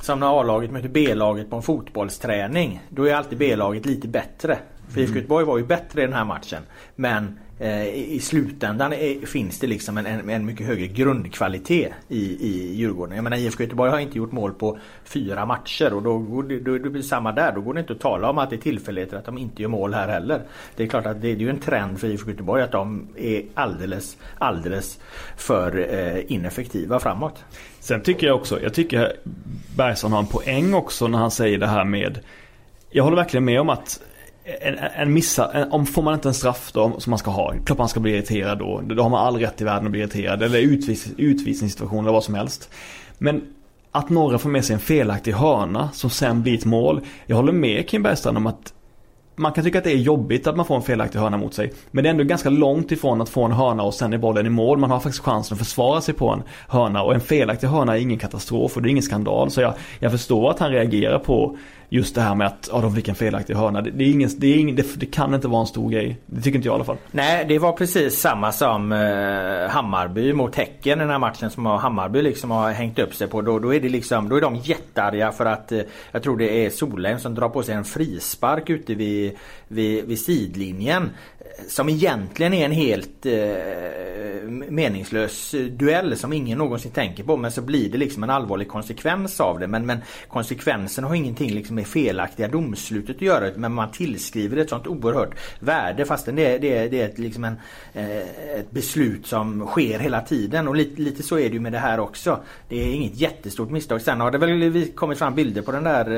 som när A-laget möter B-laget på en fotbollsträning. Då är alltid B-laget lite bättre. För IFK Göteborg var ju bättre i den här matchen. Men Eh, i slutändan är, finns det liksom en, en, en, mycket högre grundkvalitet i, i Djurgården. Jag menar IFK Göteborg har inte gjort mål på fyra matcher och då, då, då, då blir det samma där. Då går det inte att tala om att det är tillfälligheter att de inte gör mål här heller. Det är klart att det, det är ju en trend för IFK Göteborg att de är alldeles, alldeles för eh, ineffektiva framåt. Sen tycker jag också, jag tycker Bergson har en poäng också när han säger det här med jag håller verkligen med om att en, en missa, en, om får man inte en straff då som man ska ha, klart man ska bli irriterad då. Då har man all rätt i världen att bli irriterad. Eller utvis, utvisningssituation eller vad som helst. Men att några får med sig en felaktig hörna som sen blir ett mål. Jag håller med Kim Bergstrand om att man kan tycka att det är jobbigt att man får en felaktig hörna mot sig. Men det är ändå ganska långt ifrån att få en hörna och sen är bollen i mål. Man har faktiskt chansen att försvara sig på en hörna. Och en felaktig hörna är ingen katastrof och det är ingen skandal. Så jag, jag förstår att han reagerar på just det här med att ja, de fick en felaktig hörna. Det, det, är ingen, det, är ingen, det, det, kan inte vara en stor grej. Det tycker inte jag i alla fall. Nej, det var precis samma som eh, Hammarby mot Häcken den här matchen som Hammarby liksom har hängt upp sig på. Då, då är det liksom, då är de jättearga för att eh, jag tror det är Solheim som drar på sig en frispark ute vid, vid, vid sidlinjen som egentligen är en helt eh, meningslös duell som ingen någonsin tänker på. Men så blir det liksom en allvarlig konsekvens av det. Men, men konsekvensen har ingenting liksom med felaktiga domslutet att göra. Men man tillskriver ett sånt oerhört värde fastän det, det, det är ett, liksom en, eh, ett beslut som sker hela tiden. Och lite, lite så är det med det här också. Det är inget jättestort misstag. Sen har det väl kommit fram bilder på den där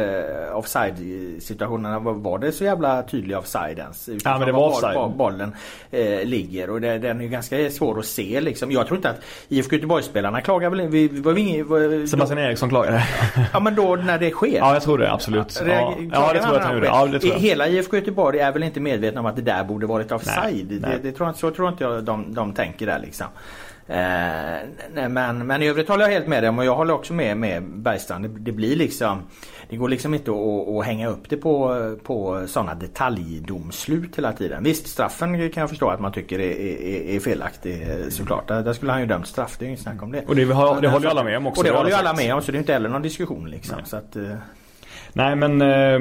eh, offside situationen. Var det så jävla tydlig offside ens? Ja men det var offside. Var, var, bollen eh, ligger. Och det, den är ganska svår att se liksom. Jag tror inte att IFK Göteborg-spelarna klagar väl vi, var vi, var, Sebastian då, Eriksson klagade. ja men då när det sker. Ja jag tror det absolut. Ja, ja det tror jag att han gjorde. Ja, det tror jag. Hela IFK Göteborg är väl inte medvetna om att det där borde varit offside. Nej, nej. Det, det, tror jag, så tror inte jag de, de tänker där liksom. Eh, men, men i övrigt håller jag helt med dig och jag håller också med, med Bergstrand. Det, det blir liksom Det går liksom inte att, att hänga upp det på, på sådana detaljdomslut hela tiden. Visst straffen kan jag förstå att man tycker är, är, är felaktig såklart. Där, där, skulle han ju dömt straff. Det är inget snack om det. Och det, har, det håller ju alla med om också. Och det, håller ju alla med om så det är inte heller någon diskussion liksom. Nej. Så att, eh. Nej men eh,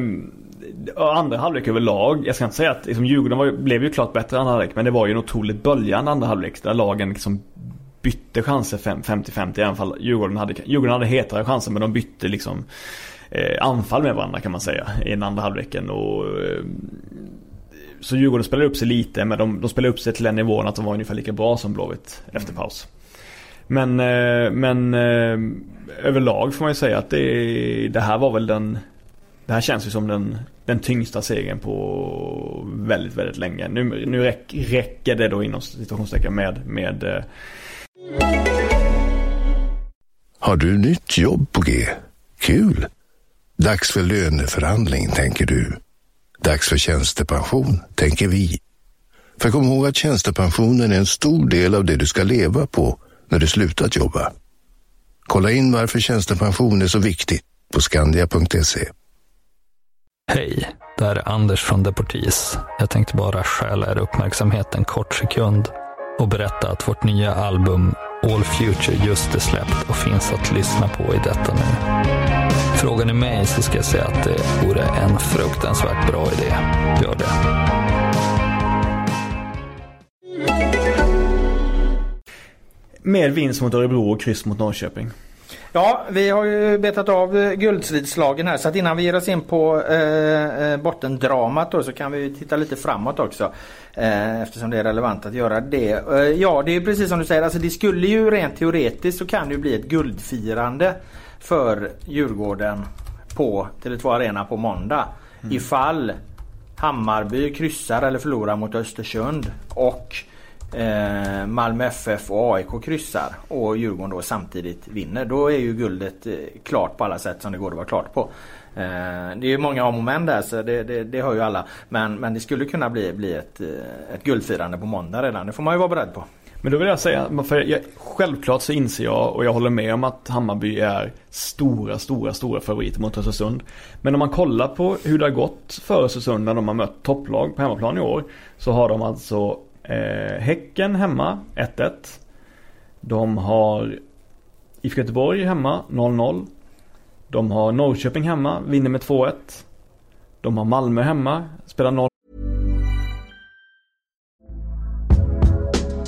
andra halvlek överlag. Jag ska inte säga att liksom, Djurgården var, blev ju klart bättre andra halvlek. Men det var ju en otroligt böljande andra halvlek. Där lagen liksom bytte chanser 50-50 i alla fall. Djurgården hade, Djurgården hade hetare chanser men de bytte liksom Eh, anfall med varandra kan man säga i den andra halvleken. Och, eh, så Djurgården spelade upp sig lite men de, de spelade upp sig till den nivån att de var ungefär lika bra som Blåvitt mm. efter paus. Men, eh, men eh, överlag får man ju säga att det, det här var väl den det här känns ju som den, den tyngsta segern på väldigt, väldigt länge. Nu, nu räck, räcker det då inom situationstecken med, med eh... Har du nytt jobb på G? Kul! Dags för löneförhandling, tänker du. Dags för tjänstepension, tänker vi. För kom ihåg att tjänstepensionen är en stor del av det du ska leva på när du slutat jobba. Kolla in varför tjänstepension är så viktigt på skandia.se. Hej! Det här är Anders från Deportis. Jag tänkte bara stjäla er uppmärksamhet en kort sekund och berätta att vårt nya album All Future just är släppt och finns att lyssna på i detta nu. Frågar ni mig så ska jag säga att det vore en fruktansvärt bra idé. Gör det. Med vinst mot Örebro och kryss mot Norrköping. Ja, vi har ju betat av eh, guldstridslagen här så att innan vi ger oss in på eh, eh, bottendramat då så kan vi titta lite framåt också. Eh, eftersom det är relevant att göra det. Eh, ja, det är precis som du säger. Alltså det skulle ju rent teoretiskt så kan det ju bli ett guldfirande för Djurgården på Tele2 Arena på måndag. Mm. Ifall Hammarby kryssar eller förlorar mot Östersund och eh, Malmö FF och AIK kryssar och Djurgården då samtidigt vinner. Då är ju guldet eh, klart på alla sätt som det går att vara klart på. Eh, det är ju många om och men där så det, det, det hör ju alla. Men, men det skulle kunna bli, bli ett, eh, ett guldfirande på måndag redan. Det får man ju vara beredd på. Men då vill jag säga, för jag, självklart så inser jag och jag håller med om att Hammarby är stora, stora, stora favoriter mot Östersund. Men om man kollar på hur det har gått för Östersund när de har mött topplag på hemmaplan i år. Så har de alltså eh, Häcken hemma 1-1. De har IFK Göteborg hemma 0-0. De har Norrköping hemma, vinner med 2-1. De har Malmö hemma, spelar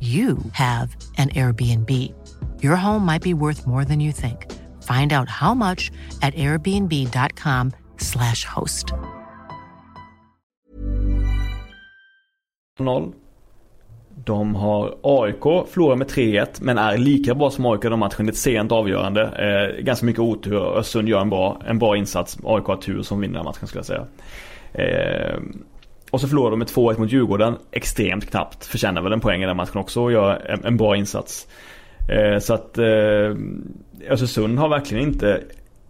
you have an Airbnb. Your home might be worth more than you think. Find out how much at airbnb.com slash host. De har AIK, förlorar med 3-1 men är lika bra som AIK den matchen. Ett sent avgörande. Eh, ganska mycket otur. Östersund gör en bra, en bra insats. AIK har tur som vinner matchen skulle jag säga. Eh, och så förlorar de med 2-1 mot Djurgården. Extremt knappt. Förtjänar väl en poäng i den matchen också och gör en, en bra insats. Eh, så att eh, Östersund har verkligen inte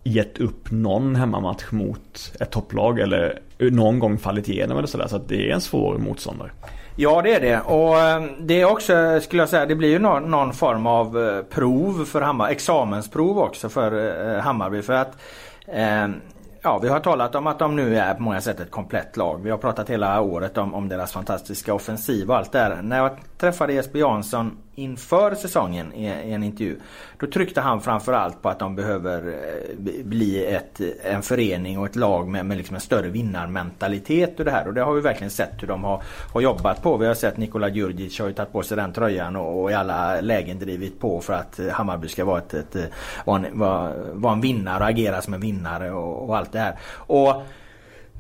gett upp någon hemmamatch mot ett topplag eller någon gång fallit igenom eller sådär. Så att det är en svår motståndare. Ja det är det och eh, det är också skulle jag säga det blir ju någon, någon form av eh, prov för Hammarby examensprov också för eh, Hammarby för att eh, Ja, vi har talat om att de nu är på många sätt ett komplett lag. Vi har pratat hela året om, om deras fantastiska offensiv och allt det. När jag träffade Jesper Jansson inför säsongen i, en intervju. Då tryckte han framförallt på att de behöver eh, bli ett, en förening och ett lag med, med liksom en större vinnarmentalitet och det här. Och det har vi verkligen sett hur de har, har jobbat på. Vi har sett Nikola Djurdjic har ju tagit på sig den tröjan och, och, i alla lägen drivit på för att Hammarby ska vara, ett, ett, vara, en, vara, vara en vinnare och agera som en vinnare och, och allt det här. Och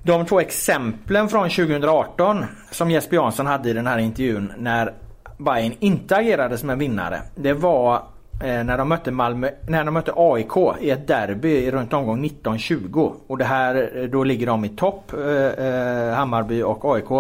de två exemplen från 2018 som Jesper Jansson hade i den här intervjun när Bayern inte agerade som en vinnare. Det var eh, när, de mötte Malmö, när de mötte AIK i ett derby runt omgång 1920. Och det här, eh, då ligger de i topp, eh, eh, Hammarby och AIK.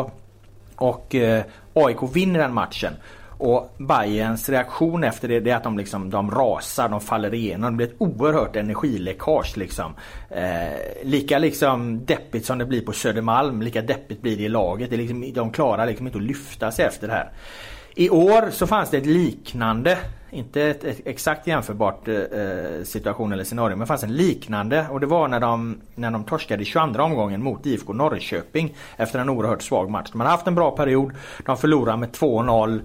Och eh, AIK vinner den matchen. Och Bayerns reaktion efter det, det är att de, liksom, de rasar, de faller igenom. Det blir ett oerhört energiläckage. Liksom. Eh, lika liksom deppigt som det blir på Södermalm, lika deppigt blir det i laget. Det liksom, de klarar liksom inte att lyfta sig efter det här. I år så fanns det ett liknande, inte ett, ett exakt jämförbart eh, eh, situation eller scenario, men det fanns en liknande och det var när de, när de torskade i 22 omgången mot IFK Norrköping efter en oerhört svag match. De hade haft en bra period, de förlorade med 2-0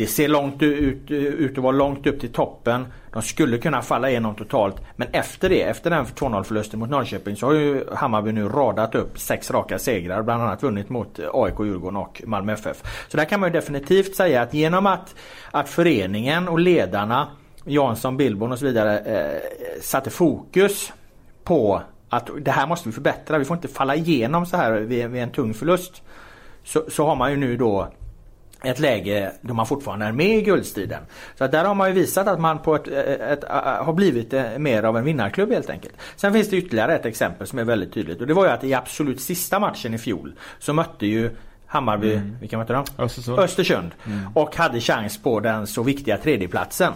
det ser långt ut, ut att vara långt upp till toppen. De skulle kunna falla igenom totalt. Men efter det, efter den 2-0 förlusten mot Norrköping så har ju Hammarby nu radat upp sex raka segrar. Bland annat vunnit mot AIK, Djurgården och Malmö FF. Så där kan man ju definitivt säga att genom att, att föreningen och ledarna Jansson, Billborn och så vidare eh, satte fokus på att det här måste vi förbättra. Vi får inte falla igenom så här vid, vid en tung förlust. Så, så har man ju nu då ett läge då man fortfarande är med i guldstriden. Så där har man ju visat att man på ett, ett, ett, har blivit eh, mer av en vinnarklubb helt enkelt. Sen finns det ytterligare ett exempel som är väldigt tydligt och det var ju att i absolut sista matchen i fjol så mötte ju Hammarby, mm. vilka mötte de? Östersund. Östersund. Mm. Och hade chans på den så viktiga tredjeplatsen.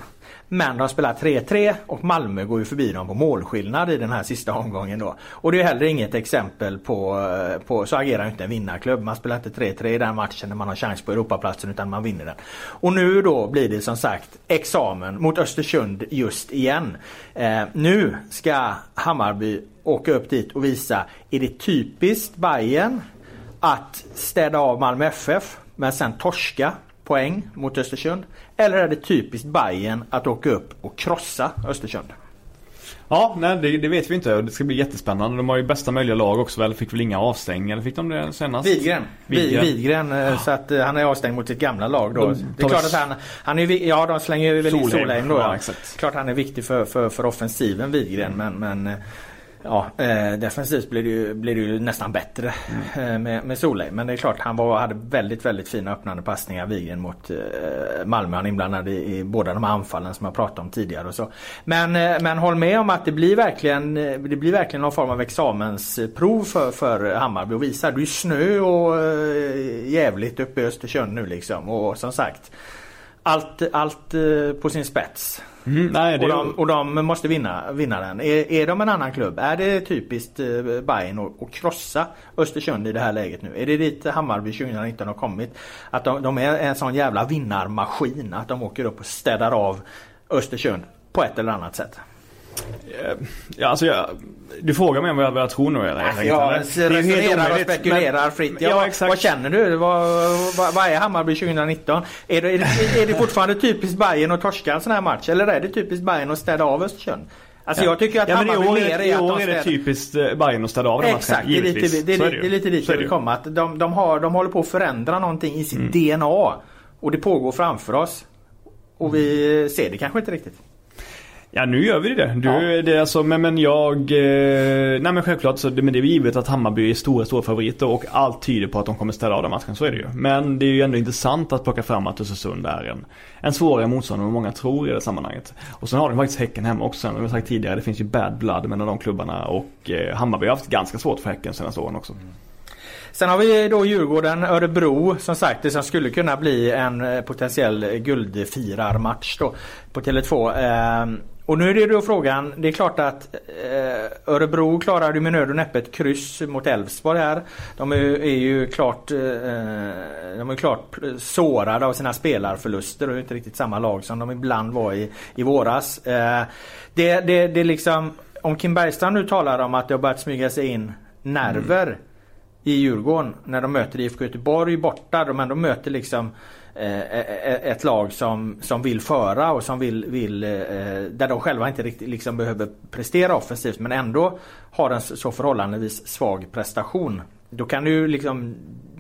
Men de spelar 3-3 och Malmö går ju förbi dem på målskillnad i den här sista omgången då. Och det är heller inget exempel på, eh, på så agerar inte en vinnarklubb. Man spelar inte 3-3 i den matchen när man har chans på Europaplatsen utan man vinner den. Och nu då blir det som sagt examen mot Östersund just igen. Eh, nu ska Hammarby åka upp dit och visa, är det typiskt Bayern att städa av Malmö FF men sen torska poäng mot Östersund? Eller är det typiskt Bayern att åka upp och krossa Östersund? Ja, nej det, det, vet vi inte. Det ska bli jättespännande. De har ju bästa möjliga lag också väl? Fick väl inga avstängningar? Fick de det senast? Vidgren. Vidgren. Vidgren eh, ja. Så att uh, han är avstängd mot sitt gamla lag då. De, det är klart att han, han är Ja, de slänger väl Solheim. Solheim då. Ja, exakt. Klart han är viktig för, för, för offensiven Vidgren. Men, men eh, Ja, eh, defensivt blir det, ju, blir det ju nästan bättre mm. eh, med, med Solej. Men det är klart han var, hade väldigt väldigt fina öppnande passningar Wigren mot eh, Malmö. Han är inblandad i, i båda de här anfallen som jag pratade om tidigare. Och så. Men, eh, men håll med om att det blir verkligen eh, det blir verkligen någon form av examensprov för, för Hammarby att visa. Det är snö och eh, jävligt uppe i Östersund nu liksom. Och som sagt allt, allt eh, på sin spets. Mm, nej, och, de, och, de, måste vinna, vinna den. Är, är de en annan klubb? Är det typiskt eh, Bayern att, krossa Östersund i det här läget nu? Är det dit Hammarby 2019 har kommit? Att de, de är en sån jävla vinnarmaskin att de åker upp och städar av Östersund på ett eller annat sätt? Ja, alltså jag, du frågar mig vad jag, vad jag tror nu eller? Jag, jag resonerar och spekulerar fritt. Ja, ja, exakt. Vad känner du? Vad, vad, vad är Hammarby 2019? Är det, är, det, är det fortfarande typiskt Bayern att torska en sån här match? Eller är det typiskt Bayern att städa av Östersund? Alltså jag tycker att ja, Hammarby år, mer är I år är det typiskt eh, Bayern att städa av den matchen. Exakt, det är lite, det är, det är, det är lite dit jag vill komma. Att de, de, har, de håller på att förändra någonting i sitt mm. DNA. Och det pågår framför oss. Och vi ser det kanske inte riktigt. Ja nu gör vi det. Du, ja. det är alltså, men, men jag... Eh, nej men självklart så men det är givet att Hammarby är stora, stora favoriter och allt tyder på att de kommer ställa av den matchen. Så är det ju. Men det är ju ändå intressant att plocka fram att Östersund är en, en svårare motståndare än många tror i det sammanhanget. Och sen har de faktiskt Häcken hemma också. Som jag sagt tidigare, det finns ju bad blood mellan de klubbarna och eh, Hammarby har haft ganska svårt för Häcken senaste åren också. Sen har vi då Djurgården, Örebro som sagt det som skulle kunna bli en eh, potentiell guldfirarmatch då på Tele2. Och nu är det då frågan, det är klart att eh, Örebro klarade med nöd och näppe ett kryss mot Elfsborg här. De är, är ju klart, eh, de är klart sårade av sina spelarförluster och är inte riktigt samma lag som de ibland var i, i våras. Eh, det, det, det liksom, om Kim Bergstrand nu talar om att det har börjat smyga sig in nerver mm. i Djurgården när de möter IFK Göteborg borta. De ändå möter liksom Eh, eh, eh, ett lag som, som vill föra och som vill, vill där de själva inte riktigt liksom behöver prestera offensivt men ändå har en så förhållandevis svag prestation. Då kan du liksom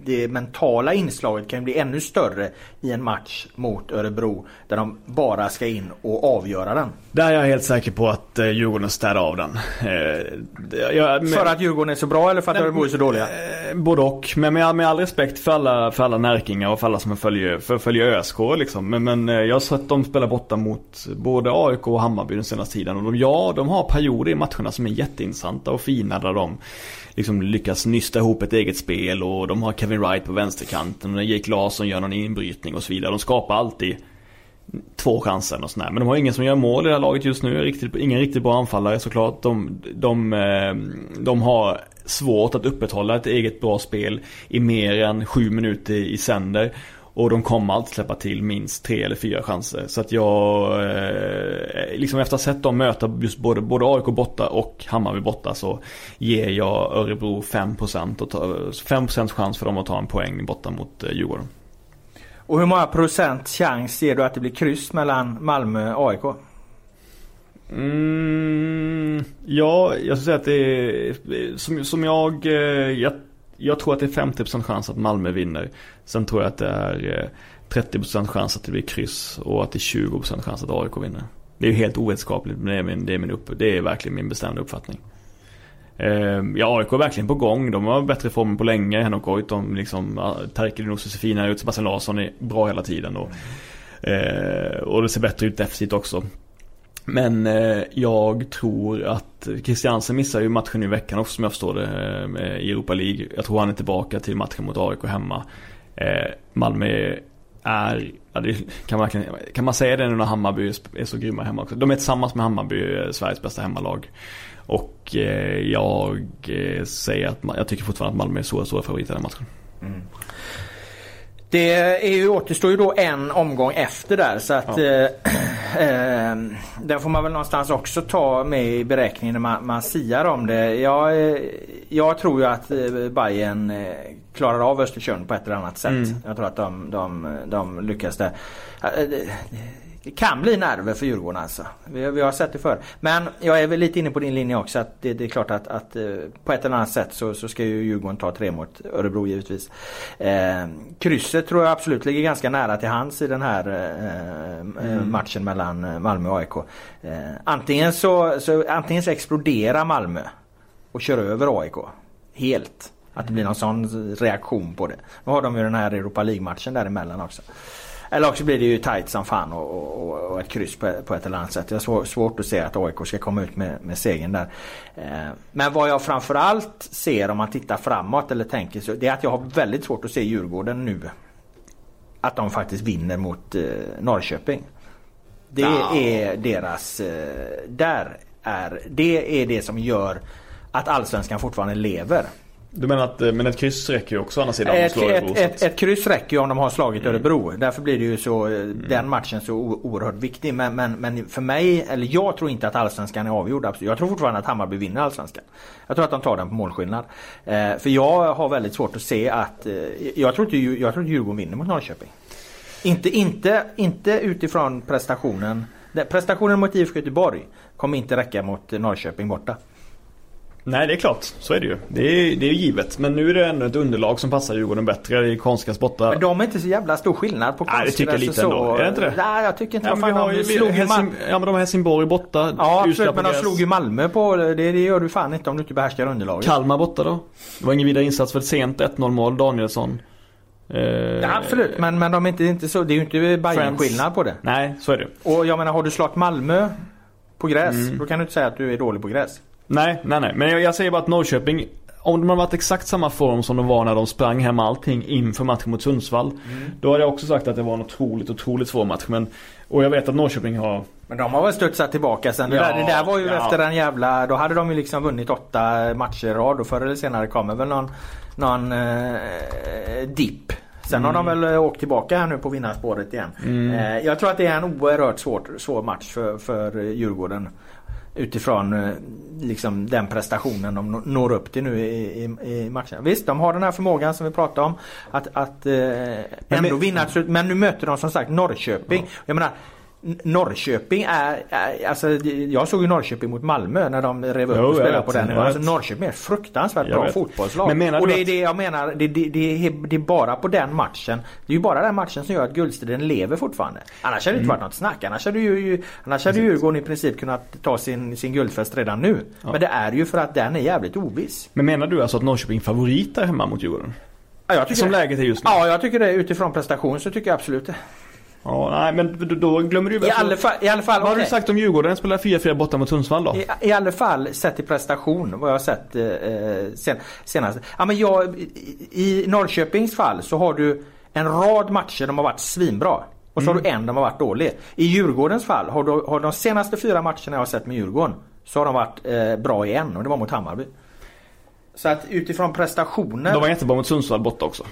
det mentala inslaget kan bli ännu större i en match mot Örebro där de bara ska in och avgöra den. Där är jag helt säker på att eh, Djurgården städar av den. Eh, jag, med, för att Djurgården är så bra eller för att nej, Örebro är så dåliga? Eh, både och. Men med, med all respekt för alla, för alla närkingar och för alla som följer, för, följer ÖSK liksom. Men, men jag har sett dem spela borta mot både AIK och Hammarby den senaste tiden. Och de, ja, de har perioder i matcherna som är jätteintressanta och fina där de liksom lyckas nysta ihop ett eget spel och de har Kevin Wright på vänsterkanten och Jake Larsson gör någon inbrytning och så vidare. De skapar alltid två chanser och sådär. Men de har ingen som gör mål i det här laget just nu. Riktigt, ingen riktigt bra anfallare såklart. De, de, eh, de har svårt att upprätthålla ett eget bra spel i mer än sju minuter i sänder. Och de kommer alltid släppa till minst tre eller fyra chanser. Så att jag, eh, liksom efter att ha sett dem möta just både, både AIK borta och Hammarby borta så ger jag Örebro 5% och ta, 5% chans för dem att ta en poäng borta mot eh, Djurgården. Och hur många procent chans ger du att det blir kryss mellan Malmö och AIK? Mm, ja, jag skulle säga att det är som, som jag, eh, jag jag tror att det är 50% chans att Malmö vinner. Sen tror jag att det är eh, 30% chans att det blir kryss och att det är 20% chans att AIK vinner. Det är ju helt ovetskapligt men det är, min, det är, min upp, det är verkligen min bestämda uppfattning. Eh, ja, AIK är verkligen på gång. De har bättre form på länge. Henok Goitom, liksom, Terkel och Josefina ut. Sebastian Larsson är bra hela tiden. Och, eh, och det ser bättre ut defensivt också. Men eh, jag tror att Christiansen missar ju matchen i veckan också som jag förstår det eh, i Europa League. Jag tror han är tillbaka till matchen mot AIK hemma. Eh, Malmö är, ja, det, kan, man, kan man säga det nu när Hammarby är så grymma hemma också? De är tillsammans med Hammarby eh, Sveriges bästa hemmalag. Och eh, jag eh, säger att jag tycker fortfarande att Malmö är så stora favoriter i den matchen. Mm. Det är ju, återstår ju då en omgång efter där så att ja. eh, eh, den får man väl någonstans också ta med i beräkningen när man, man siar om det. Jag, eh, jag tror ju att eh, Bayern eh, klarar av Östersund på ett eller annat sätt. Mm. Jag tror att de, de, de lyckas där. Det kan bli nerver för Djurgården alltså. Vi, vi har sett det förr. Men jag är väl lite inne på din linje också. Att det, det är klart att, att, eh, på ett eller annat sätt så, så ska ju Djurgården ta tre mot Örebro givetvis. Eh, krysset tror jag absolut ligger ganska nära till hands i den här eh, eh mm. matchen mellan eh, Malmö och AIK. Eh, antingen, så, så, antingen så exploderar Malmö och kör över AIK. Helt. Att det blir någon sån reaktion på det. Nu har de ju den här Europa League-matchen däremellan också. Eller också blir det ju tight som fan och, och, och ett kryss på, på, ett eller annat sätt. Jag har svår, svårt att se att AIK ska komma ut med, med segern där. Eh, men vad jag framförallt ser om man tittar framåt eller tänker så det är att jag har väldigt svårt att se Djurgården nu. Att de faktiskt vinner mot eh, Norrköping. Det är deras... Eh, där är, det är det som gör att allsvenskan fortfarande lever. Du menar att eh, men ett kryss räcker ju också å andra sidan? Ett, ett, ett, ett, kryss räcker ju om de har slagit mm. Örebro. Därför blir det ju så eh, mm. den matchen så oerhört viktig. Men, men, men för mig, eller jag tror inte att allsvenskan är avgjord. Jag tror fortfarande att Hammarby vinner allsvenskan. Jag tror att de tar den på målskillnad. Eh, för jag har väldigt svårt att se att... Jag, tror inte, jag tror att Djurgården vinner mot Norrköping. Inte, inte, inte utifrån prestationen. Prestationen mot IFK Göteborg kommer inte räcka mot Norrköping borta. Nej det är klart, så är det ju. Det är, det är givet. Men nu är det ändå ett underlag som passar Djurgården bättre i konstgräs borta. Men de är inte så jävla stor skillnad på konstgräs Nej det tycker jag lite så. ändå. Är det inte det? Nej jag tycker inte ja, men vi de slog Helsing, Ja men de har Helsingborg borta. Ja absolut men de slog ju Malmö på det. Det gör du fan inte om du inte behärskar underlaget. Kalmar borta då? Det var ingen vidare insats för ett sent 1-0 mål. Danielsson. Eh, ja, absolut men, men de är inte, inte så. Det är ju inte Bayern skillnad på det. Nej så är det. Och jag menar har du slagit Malmö på gräs. Mm. Då kan du inte säga att du är dålig på gräs. Nej, nej, nej. Men jag, jag säger bara att Norrköping om de hade varit exakt samma form som de var när de sprang hem allting inför matchen mot Sundsvall. Mm. Då hade jag också sagt att det var en otroligt, otroligt svår match. Men, och jag vet att Norrköping har... Men de har väl studsat tillbaka sen. Ja, det, där, det där var ju ja. efter en jävla... Då hade de ju liksom vunnit åtta matcher i rad och förr eller senare kommer väl någon, någon eh, dipp. Sen mm. har de väl åkt tillbaka här nu på vinnarspåret igen. Mm. Eh, jag tror att det är en oerhört svår, svår match för, för Djurgården utifrån eh, liksom, den prestationen de når upp till nu i, i, i matchen. Visst, de har den här förmågan som vi pratade om att, att eh, ändå vinna. Men nu möter de som sagt Norrköping. Ja. Jag menar, Norrköping är, är, alltså jag såg ju Norrköping mot Malmö när de rev upp jo, och spelade på den. Alltså Norrköping är ett fruktansvärt bra fotbollslag. Men menar och det är det jag menar, det, det, det, det, är bara på den matchen. Det är ju bara den matchen som gör att guldstriden lever fortfarande. Annars hade det inte mm. varit något snack. Annars hade ju, annars hade Djurgården i princip kunnat ta sin, sin guldfest redan nu. Ja. Men det är ju för att den är jävligt oviss. Men menar du alltså att Norrköping favoriter hemma mot Djurgården? Ja, jag tycker Som det. läget är just nu? Ja, jag tycker det. Utifrån prestation så tycker jag absolut det. Ja, nej men då glömmer du I alla fall, i alla fall Vad har du sagt om Djurgården? Den spelar 4-4 borta mot Sundsvall då? I, I alla fall sett till prestation vad jag har sett eh, sen, senast. Ja, men jag, I Norrköpings fall så har du en rad matcher de har varit svinbra. Och så mm. har du en de har varit dålig. I Djurgårdens fall har, du, har de senaste fyra matcherna jag har sett med Djurgården så har de varit eh, bra i en och det var mot Hammarby. Så att utifrån prestationer. De var jättebra mot Sundsvall borta också.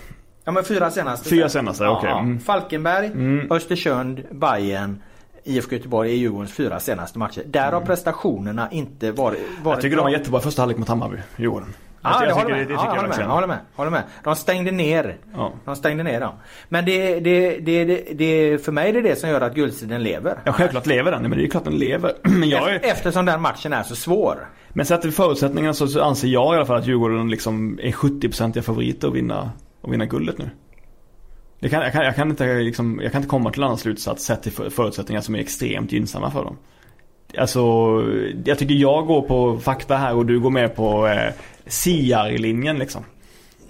Ja men fyra senaste. Fyra senaste, okej. Okay. Ja, mm. Falkenberg, mm. Östersund, Bayern IFK Göteborg är Djurgårdens fyra senaste matcher. Där mm. har prestationerna inte varit, varit Jag tycker de var jättebra första halvlek mot Hammarby, Djurgården. Ja, jag, håller med. Det, det ja, jag med, håller med. Håller med. De stängde ner. Ja. De stängde ner dem. Men det, det, det, det, det, för mig är det det som gör att guldstriden lever. Ja, självklart lever den. Men det är ju klart den lever. Men jag är... Eftersom den matchen är så svår. Men sett till förutsättningarna så anser jag i alla fall att Djurgården liksom är 70% favoriter att vinna, att vinna guldet nu. Det kan, jag, kan, jag, kan inte, liksom, jag kan inte komma till annan slutsats sett till förutsättningar som är extremt gynnsamma för dem. Alltså, jag tycker jag går på fakta här och du går med på eh, Siar-linjen liksom.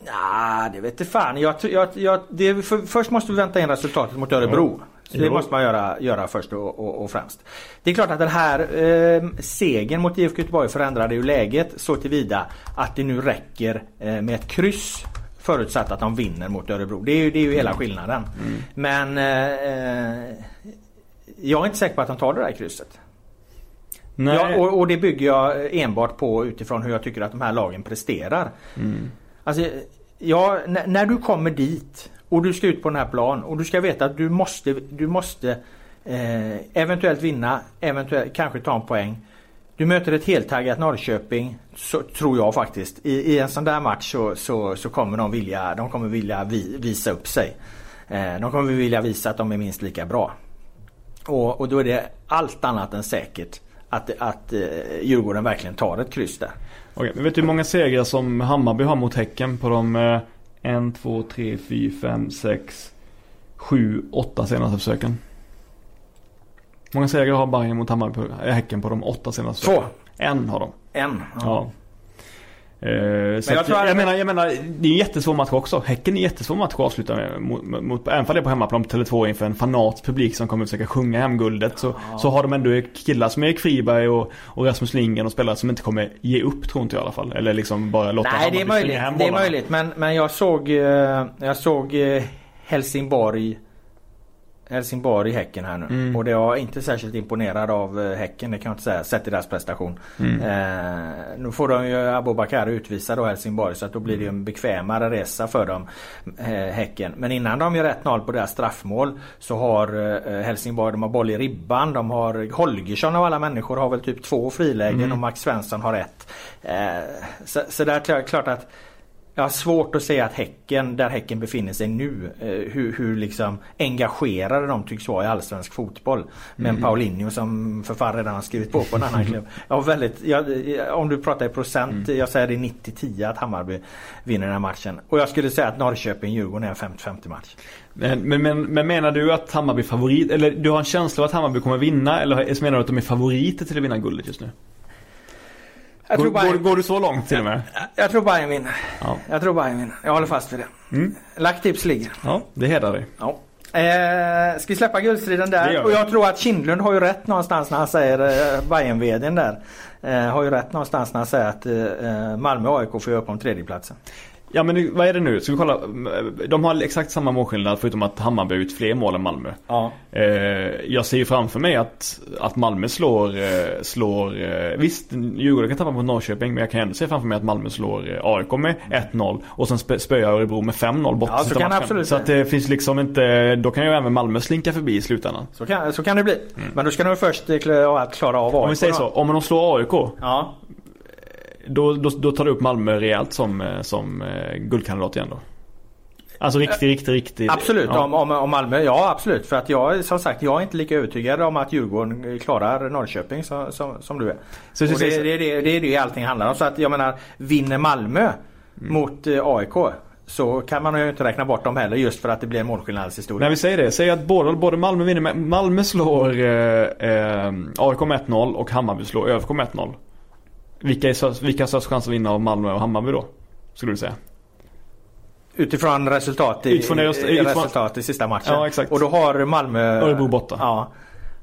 Nej, det vet inte fan. Jag, jag, jag, det, för, först måste vi vänta in resultatet mot Örebro. Så det måste man göra, göra först och, och, och, främst. Det är klart att den här eh, segern mot IFK Göteborg förändrade ju läget så tillvida att det nu räcker eh, med ett kryss Förutsatt att de vinner mot Örebro. Det är ju, det är ju hela skillnaden. Mm. Men eh, jag är inte säker på att de tar det där krysset. Nej. Ja, och, och, det bygger jag enbart på utifrån hur jag tycker att de här lagen presterar. Mm. Alltså, ja, när du kommer dit och du ska ut på den här plan och du ska veta att du måste, du måste eh, eventuellt vinna, eventuellt kanske ta en poäng. Du möter ett heltaggat Norrköping, så, tror jag faktiskt. I, I, en sån där match så, så, så, kommer de vilja, de kommer vilja vi, visa upp sig. Eh, de kommer vilja visa att de är minst lika bra. Och, och då är det allt annat än säkert att, att eh, Djurgården verkligen tar ett kryss där. Okej, men vet du hur många segrar som Hammarby har mot Häcken på de 1, 2, 3, 4, 5, 6, 7, 8 senaste försöken? Många segrar har Bayern mot Hammarby, äh, Häcken på de åtta senaste? Två. En har de. En? Ja. ja. Uh, men jag, jag, jag, menar, jag menar, det är en jättesvår match också. Häcken är en jättesvår match att avsluta med. Mot, mot, även om det är på hemmaplan på Tele2 inför en fanatisk publik som kommer att försöka sjunga hem guldet. Så, ja. så har de ändå killar som Erik Friberg och, och Rasmus Lindgren och spelare som inte kommer ge upp tror inte jag i alla fall. Eller liksom bara låta Nej det är möjligt. Det är möjligt. Men, men jag såg, eh, jag såg eh, Helsingborg Helsingborg i Häcken här nu. Mm. Och det var inte särskilt imponerad av eh, Häcken, det kan jag inte säga, sett till deras prestation. Mm. Eh, nu får de ju Abubakar utvisa då Helsingborg så att då blir det en bekvämare resa för dem, eh, Häcken. Men innan de gör 1-0 på deras straffmål så har eh, Helsingborg, de har boll i ribban, de har Holgersson av alla människor har väl typ två frilägen mm. och Max Svensson har ett. Eh, så, så det är klart att jag har svårt att säga att Häcken, där Häcken befinner sig nu, eh, hur, hur liksom engagerade de tycks vara i allsvensk fotboll. Med mm. Paulinho som för fan redan har skrivit på på en annan klubb. Jag väldigt, jag, om du pratar i procent, mm. jag säger det är 90-10 att Hammarby vinner den här matchen. Och jag skulle säga att Norrköping-Djurgården är en 50-50 match. Men, men, men, menar du att Hammarby favorit, eller du har en känsla av att Hammarby kommer vinna eller menar du att de är favoriter till att vinna guldet just nu? Jag går, Bayern... går, går, du så långt till och med? Jag, jag tror Bayern vinner. Ja. Jag tror Bayern vinner. Jag håller fast vid det. Mm. Lacktips ligger. Ja, det hedrar dig. Ja. Eh, ska vi släppa guldstriden där? Och jag tror att Kindlund har ju rätt någonstans när han säger eh, bayern vdn där. Eh, har ju rätt någonstans när han säger att eh, Malmö och AIK får göra upp om tredjeplatsen. Ja men vad är det nu? Ska vi kolla? De har exakt samma målskillnad förutom att Hammarby har ut fler mål än Malmö. Ja. Eh, jag ser ju framför mig att, att Malmö slår, eh, slår eh, visst Djurgården kan tappa mot Norrköping men jag kan ändå se framför mig att Malmö slår AIK med 1-0 och sen spöar Örebro med 5-0 bort ja, så kan absolut Så att det finns liksom inte, då kan ju även Malmö slinka förbi i slutändan. Så kan, så kan det bli. Mm. Men då ska de först klara av AIK. Om vi säger så, om de slår AIK. Ja då, då, då tar du upp Malmö rejält som, eh, som eh, guldkandidat igen då? Alltså riktigt, riktigt, riktigt. Absolut, ja. om, om, om Malmö. Ja absolut. För att jag som sagt jag är inte lika övertygad om att Djurgården klarar Norrköping som, som, som du är. Så, så, det, det, det, det är det allting handlar om. Så att jag menar vinner Malmö mm. mot eh, AIK så kan man ju inte räkna bort dem heller just för att det blir en målskillnadshistoria. När vi säger det, säg att både, både Malmö vinner, Malmö slår eh, eh, AIK med 1-0 och Hammarby slår ÖFK med 1-0. Vilka, är, vilka har störst chans att vinna av Malmö och Hammarby då? Skulle du säga? Utifrån resultat i, utifrån, utifrån, resultat i sista matchen. Ja, exakt. Och då har Malmö... Örebro borta. Ja.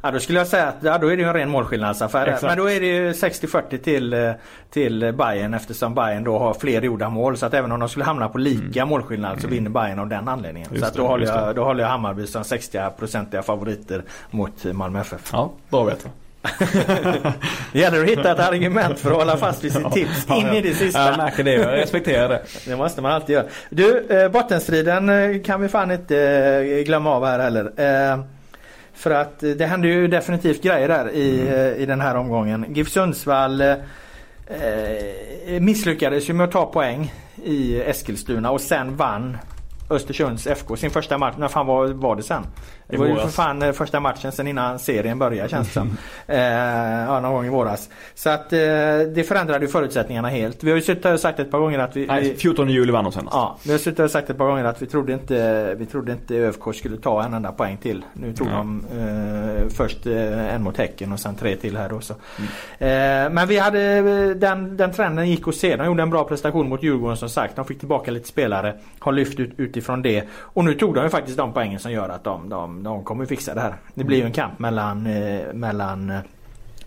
Ja då skulle jag säga att ja, då är det ju en ren målskillnadsaffär. Men då är det ju 60-40 till, eh, till Bayern eftersom Bayern då har fler gjorda mål. Så att även om de skulle hamna på lika mm. målskillnad så mm. vinner Bayern av den anledningen. Just så att då, det, håller jag, då håller jag Hammarby som 60-procentiga favoriter mot Malmö FF. Ja, bra att veta. det gäller att hitta ett argument för att hålla fast vid sitt tips in i det sista. Jag märker det, jag respekterar det. Det måste man alltid göra. Du, eh, bottenstriden eh, kan vi fan inte eh, glömma av här heller. För att det hände ju definitivt grejer där i, mm. i den här omgången. GIF Sundsvall eh, misslyckades ju med att ta poäng i Eskilstuna och sen vann Östersunds FK sin första match. När fan var, var det sen? Det var ju för fan eh, första matchen sen innan serien började känns det som. eh, ja, någon gång i våras. Så att eh, det förändrade ju förutsättningarna helt. Vi har ju suttit och sagt ett par gånger att vi... Nej, 14 juli vann de senast. Ja, vi har suttit och sagt ett par gånger att vi trodde inte, vi trodde inte ÖFK skulle ta en enda poäng till. Nu tog ja. de eh, först en mot Häcken och sen tre till här då. Så. Mm. Eh, men vi hade den, den trenden gick att se. De gjorde en bra prestation mot Djurgården som sagt. De fick tillbaka lite spelare. Har lyft ut utifrån det. Och nu tog de ju faktiskt de poängen som gör att de, de, de kommer fixa det här. Det blir ju en kamp mellan, eh, mellan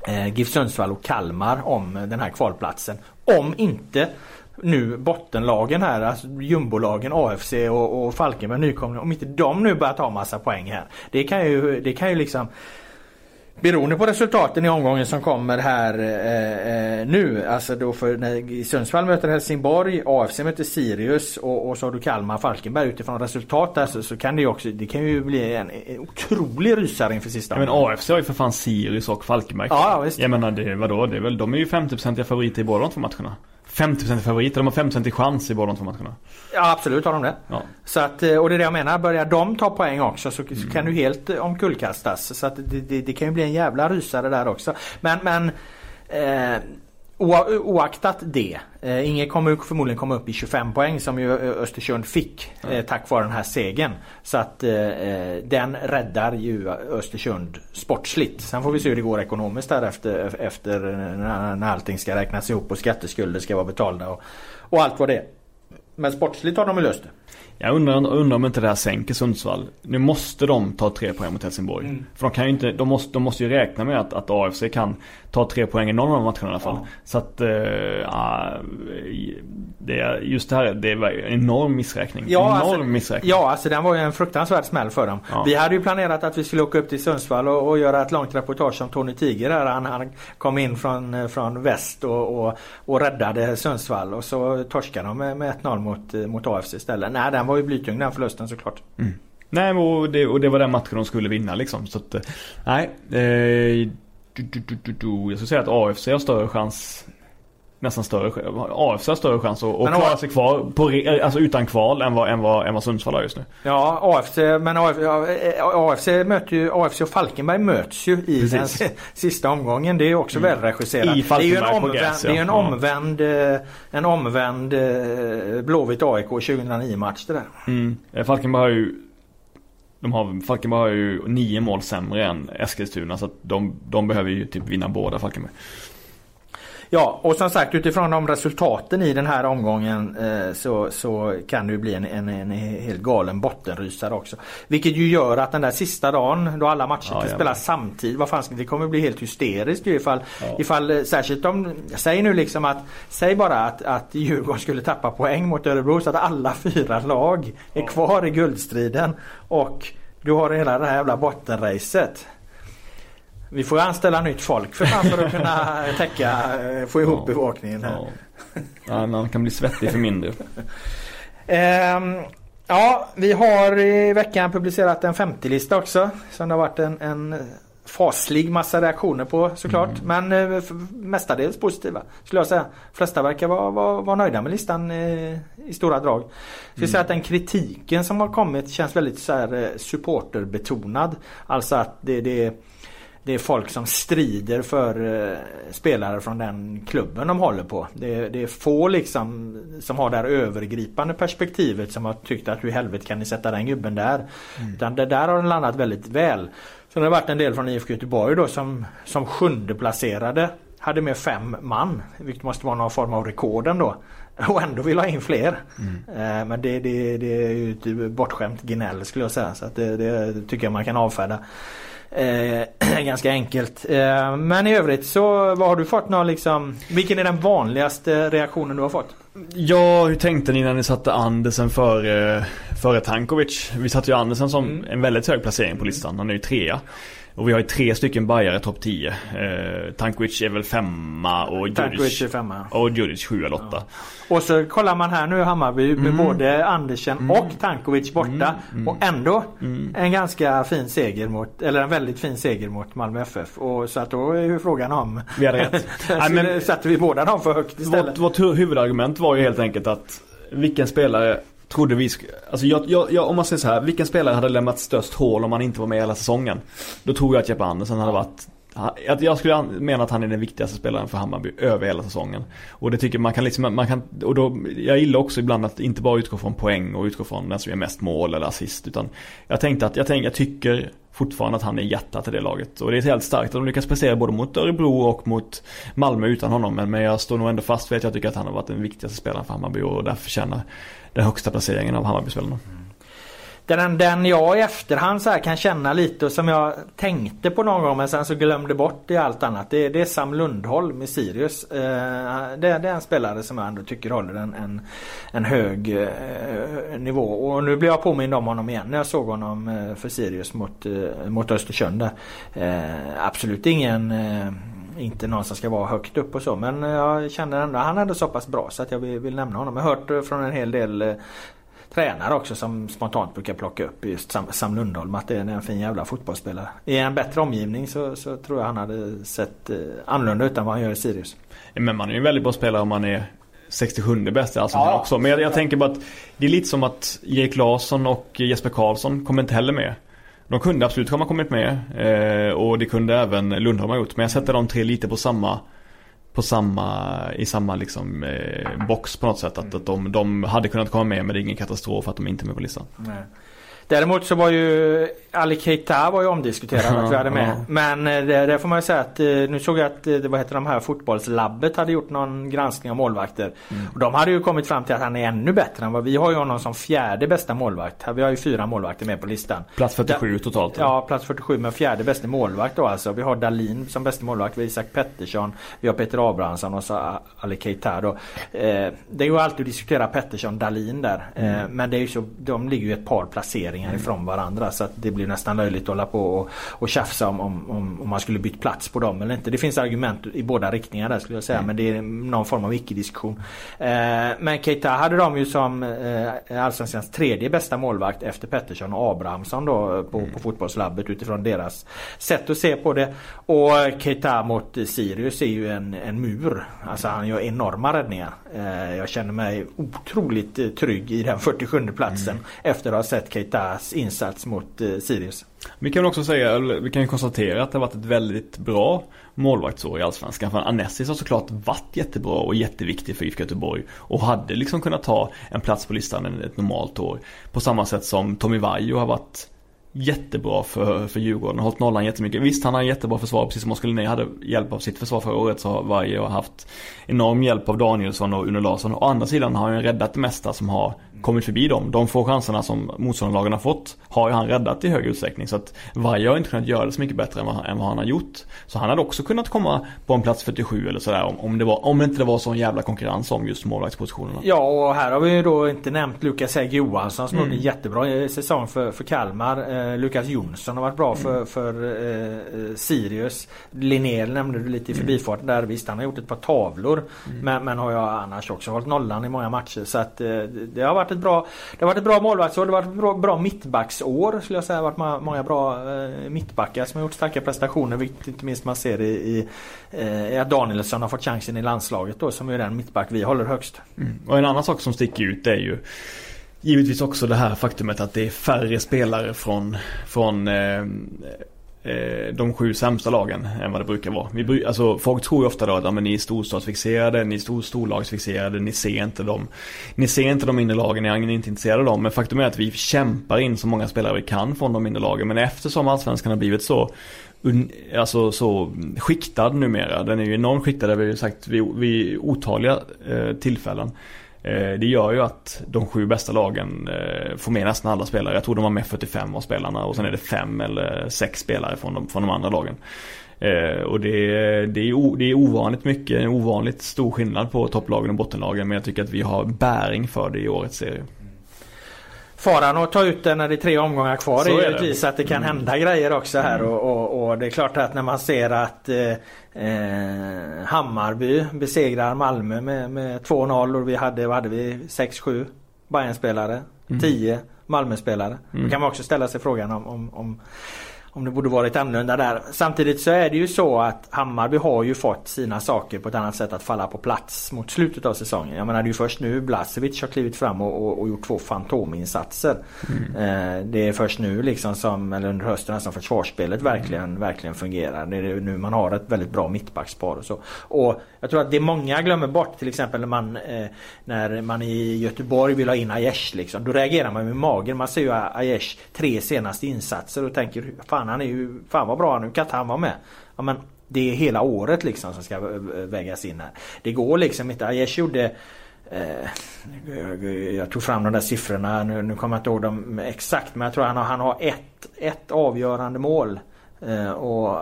eh, GIF Sundsvall och Kalmar om den här kvalplatsen. Om inte nu bottenlagen här, alltså jumbolagen AFC och, och Falkenberg nykomlingar, om inte de nu börjar ta massa poäng här. Det kan ju, det kan ju liksom Beroende på resultaten i omgången som kommer här eh, eh, nu, alltså då för när Sundsvall möter Helsingborg, AFC möter Sirius och, och så har du Kalmar Falkenberg utifrån resultat där så, så kan det ju också, det kan ju bli en, en otrolig rysare inför sista Men AFC har ju för fan Sirius och Falkenberg. Ja, visst. Jag menar det, vadå? Det är väl, de är ju 50% favoriter i båda de två matcherna. 50% favoriter, de har 50% chans i båda de två matcherna. Ja absolut har de det. Ja. Så att, eh, och det är det jag menar, börjar de ta poäng också så, så kan du helt eh, omkullkastas. Så att det, det, det kan ju bli en jävla rysare där också. Men, men eh, oaktat det. Eh, ingen kommer förmodligen komma upp i 25 poäng som ju eh, Östersund fick eh, tack vare den här segern. Så att eh, eh, den räddar ju Östersund sportsligt. Sen får vi se hur det går ekonomiskt där efter, när, när allting ska räknas ihop och skatteskulder ska vara betalda och, och allt vad det är. Men sportsligt har de löst det. Jag undrar, undrar om inte det här sänker Sundsvall. Nu måste de ta tre poäng mot Helsingborg. Mm. För de kan ju inte, de måste, de måste ju räkna med att, att AFC kan ta tre poäng i någon av matcherna i alla fall. Ja. Så att, ja, det, just det här, det var en enorm missräkning. enorm alltså, missräkning. ja, alltså den var ju en fruktansvärd smäll för dem. Ja. Vi hade ju planerat att vi skulle åka upp till Sundsvall och, och göra ett långt reportage om Tony Tiger där. Han, han kom in från, eh, från väst och, och, och räddade Sundsvall och så torskade de med, med 1-0 mot, eh, mot AFC istället. Nej, den var var ju blytung den förlusten såklart. Mm. Nej, och det, och det var den matchen de skulle vinna liksom. Så att, eh, nej. Eh, du, du, du, du, du. Jag skulle säga att AFC har större chans Nästan större AFC har större chans att, att klara sig kvar på, re- alltså utan kval än vad, än vad, än vad Sundsvall har just nu. Ja, AFC, men AFC, eh, AFC, möter ju, AFC och Falkenberg möts ju i den Precis. sista omgången. Det är också välregisserat. I det är ju en Falkenberg omvänd, gräs, ja. det är ju en omvänd, eh, en omvänd eh, Blåvitt AIK 2009 match det där. Mm. Eh, Falkenberg har ju de har, Falkenberg har ju nio mål sämre än Eskilstuna så att de, de behöver ju typ vinna båda Falkenberg. Ja, och som sagt utifrån de resultaten i den här omgången eh, så, så kan det ju bli en, en, en helt galen bottenrysare också. Vilket ju gör att den där sista dagen då alla matcher Ja, spelas samtidigt. Vad fan, det kommer bli helt hysteriskt ju ifall, Ja. ifall eh, särskilt om, säg nu liksom att, säg bara att, att Djurgården skulle tappa poäng mot Örebro så att alla fyra lag är kvar i guldstriden och du har hela det här jävla bottenracet. Vi får anställa nytt folk för fan för att kunna täcka, eh, få ihop Ja. bevakningen här. Ja. Man kan bli svettig för mindre. Ehm, ja, vi har i veckan publicerat en 50-lista också. Som det har varit en, en faslig massa reaktioner på såklart. Men eh, mestadels positiva skulle jag säga. De flesta verkar vara, vara, vara nöjda med listan eh, i stora drag. Jag skulle säga att den kritiken som har kommit känns väldigt så här, eh, supporterbetonad. Alltså att det, det det är folk som strider för eh, spelare från den klubben de håller på. Det, det är få liksom som har det här övergripande perspektivet som har tyckt att hur i helvete kan ni sätta den gubben där. Utan det där har den landat väldigt väl. Så det har varit en del från IFK Göteborg då som, som sjunde placerade hade med fem man. Vilket måste vara någon form av rekord ändå. Och ändå vill ha in fler. Eh, Men det, det, det är ju ett bortskämt gnäll skulle jag säga. Så att det, det tycker jag man kan avfärda. Eh, ganska enkelt. Eh, men i övrigt så vad har du fått någon liksom Vilken är den vanligaste reaktionen du har fått? Ja, hur tänkte ni när ni satte Andersen före, före Tankovic? Vi satte ju Andersen som Mm. en väldigt hög placering på listan. Han är ju trea. Och vi har ju tre stycken bajare topp 10. Eh, Tankovic är väl femma och Djurdjic, är femma. och Djurdjic sju eller åtta. Och så kollar man här nu i Hammarby med Mm. både Andersen och Tankovic borta. Och ändå en ganska fin seger mot, eller en väldigt fin seger mot Malmö FF. Och så att då är ju frågan om Vi hade rätt. Nej, men-. Satte vi båda dem för högt istället? Vårt, vårt hu- huvudargument var ju helt enkelt att vilken spelare trodde vi Alltså jag, jag, jag, om man säger så här, vilken spelare hade lämnat störst hål om han inte var med hela säsongen? Då tror jag att Jeppe Andersen hade varit jag skulle mena att han är den viktigaste spelaren för Hammarby över hela säsongen. Och det tycker man kan liksom, man kan, och då, jag gillar också ibland att inte bara utgå från poäng och utgå från den som gör mest mål eller assist. Utan jag tänkte att, jag, tänkte, jag tycker fortfarande att han är hjärtat i det laget. Och det är helt starkt att de lyckas prestera både mot Örebro och mot Malmö utan honom. Men, men jag står nog ändå fast vid att jag tycker att han har varit den viktigaste spelaren för Hammarby och därför förtjänar den högsta placeringen av Hammarbyspelarna den, den jag i efterhand så här kan känna lite och som jag tänkte på någon gång men sen så glömde bort i allt annat. Det, det är Sam Lundholm i Sirius. Eh, det, det, är en spelare som jag ändå tycker håller en, en, en hög eh, nivå. Och nu blir jag påmind om honom igen när jag såg honom eh, för Sirius mot, eh, mot Östersund. Eh, absolut ingen eh, inte någon som ska vara högt upp och så men jag känner ändå han är ändå så pass bra så att jag vill, vill nämna honom. Jag har hört från en hel del tränare också som spontant brukar plocka upp just Sam, Sam Lundholm att det är en fin jävla fotbollsspelare. I en bättre omgivning så, så tror jag han hade sett eh, annorlunda ut än vad han gör i Sirius. Men man är ju en väldigt bra spelare om man är 67 bäst i Allsvenskan ja. också. Men jag, jag, tänker bara att det är lite som att Erik Larsson och Jesper Karlsson kommer inte heller med. De kunde absolut ha kommit med eh, och det kunde även Lundholm ha gjort. Men jag sätter de tre lite på samma på samma, i samma liksom, eh, box på något sätt. Att, att de, de hade kunnat komma med men det är ingen katastrof att de inte är med på listan. Nej. Däremot så var ju Ali Keita var ju omdiskuterad att vi hade med. Men eh, det, det, får man ju säga att eh, nu såg jag att eh, det vad heter de här fotbollslabbet hade gjort någon granskning av målvakter. Mm. Och de hade ju kommit fram till att han är ännu bättre än vad vi har ju honom som fjärde bästa målvakt. Vi har ju fyra målvakter med på listan. Plats 47 da totalt? Ja, plats 47 med fjärde bästa målvakt då alltså. Vi har Dalin som bästa målvakt, vi har Isak Pettersson, vi har Peter Abrahamsson och så Ali Keita då. Eh, det är ju alltid att diskutera Pettersson, Dalin där. Mm. Eh, men det är ju så, de ligger ju ett par placeringar mm. ifrån varandra så att det blir nästan löjligt att hålla på och, och tjafsa om, om, om, man skulle bytt plats på dem eller inte. Det finns argument i båda riktningar där skulle jag säga mm. men det är någon form av icke-diskussion. Eh, men Keita hade de ju som eh, Allsvenskans tredje bästa målvakt efter Pettersson och Abrahamsson då på, mm. på fotbollslabbet utifrån deras sätt att se på det. Och Keita mot Sirius är ju en, en mur. Alltså han gör enorma räddningar. Eh, jag känner mig otroligt eh, trygg i den 47 platsen mm. efter att ha sett Keitas insats mot eh, Sirius. Vi kan också säga, vi kan ju konstatera att det har varit ett väldigt bra målvaktsår i Allsvenskan. För Anessis har såklart varit jättebra och jätteviktig för IFK Göteborg. Och hade liksom kunnat ta en plats på listan ett normalt år. På samma sätt som Tommy Vaiho har varit jättebra för, för Djurgården. Har hållit nollan jättemycket. Visst, han har en jättebra försvar. Precis som Oskar Linné hade hjälp av sitt försvar förra året så har Vaiho haft enorm hjälp av Danielsson och Uno Larsson. Å andra sidan har han räddat det mesta som har kommit förbi dem. De få chanserna som motståndarlagen har fått har ju han räddat i hög utsträckning. Så att Vaja har inte kunnat göra det så mycket bättre än vad, än vad han har gjort. Så han hade också kunnat komma på en plats 47 eller sådär om, om, det var, om inte det var sån jävla konkurrens om just målvaktspositionerna. Ja och här har vi ju då inte nämnt Lukas Hägg Johansson som mm. gjorde en jättebra säsong för, för Kalmar. Eh, Lukas Jonsson har varit bra för, mm. för eh, eh, Sirius. Linnér nämnde du lite i mm. förbifarten där. Visst han har gjort ett par tavlor. Mm. Men, men har jag annars också hållit nollan i många matcher. Så att eh, det har varit ett bra Det har varit ett bra målvaktsår. Det har varit ett bra, bra mittbacksår skulle jag säga. Det har varit många bra eh, mittbackar som har gjort starka prestationer. Vilket inte minst man ser i, i eh, att Danielsson har fått chansen i landslaget då som är den mittback vi håller högst. Mm. Och en annan sak som sticker ut är ju Givetvis också det här faktumet att det är färre spelare från, från Eh, Eh, de sju sämsta lagen än vad det brukar vara. Vi, alltså, folk tror ju ofta då att ja, men ni är storstadsfixerade, ni är stor, storlagsfixerade, ni ser inte dem. Ni ser inte de mindre lagen, ni är inte intresserade av dem. Men faktum är att vi kämpar in så många spelare vi kan från de mindre lagen. Men eftersom allsvenskan har blivit så Alltså så skiktad numera. Den är ju enormt skiktad, det har vi ju sagt vid, vid otaliga eh, tillfällen. Eh, det gör ju att de sju bästa lagen eh, får med nästan alla spelare. Jag tror de har med 45 av spelarna och sen är det fem eller sex spelare från de, från de andra lagen. Eh, och det, det, är, det är ovanligt mycket, en ovanligt stor skillnad på topplagen och bottenlagen. Men jag tycker att vi har bäring för det i årets serie faran att ta ut den när det är tre omgångar kvar så är givetvis att det kan mm. hända grejer också här mm. och, och, och, det är klart att när man ser att eh, eh Hammarby besegrar Malmö med, med 2-0 och vi hade, vad hade vi, 6-7 Bayern-spelare, mm. 10 Malmö-spelare. Mm. Då kan man också ställa sig frågan om, om, om om det borde varit annorlunda där. Samtidigt så är det ju så att Hammarby har ju fått sina saker på ett annat sätt att falla på plats mot slutet av säsongen. Jag menar det är ju först nu Blasevic har klivit fram och, och, och gjort två fantominsatser. Mm. Eh, det är först nu liksom som, eller under hösten som försvarsspelet mm. verkligen, verkligen fungerar. Det är nu man har ett väldigt bra mittbackspar och så. Och jag tror att det många glömmer bort till exempel när man, eh, när man i Göteborg vill ha in Aiesh liksom. Då reagerar man med magen. Man ser ju Aiesh tre senaste insatser och tänker fan fan han är ju, fan vad bra nu kan inte han vara med. Ja men det är hela året liksom som ska eh, eh, vägas in här. Det går liksom inte. Aiesh gjorde eh, jag tog fram de där siffrorna, nu, nu kommer jag inte ihåg dem exakt men jag tror han har, han har ett, ett avgörande mål. Och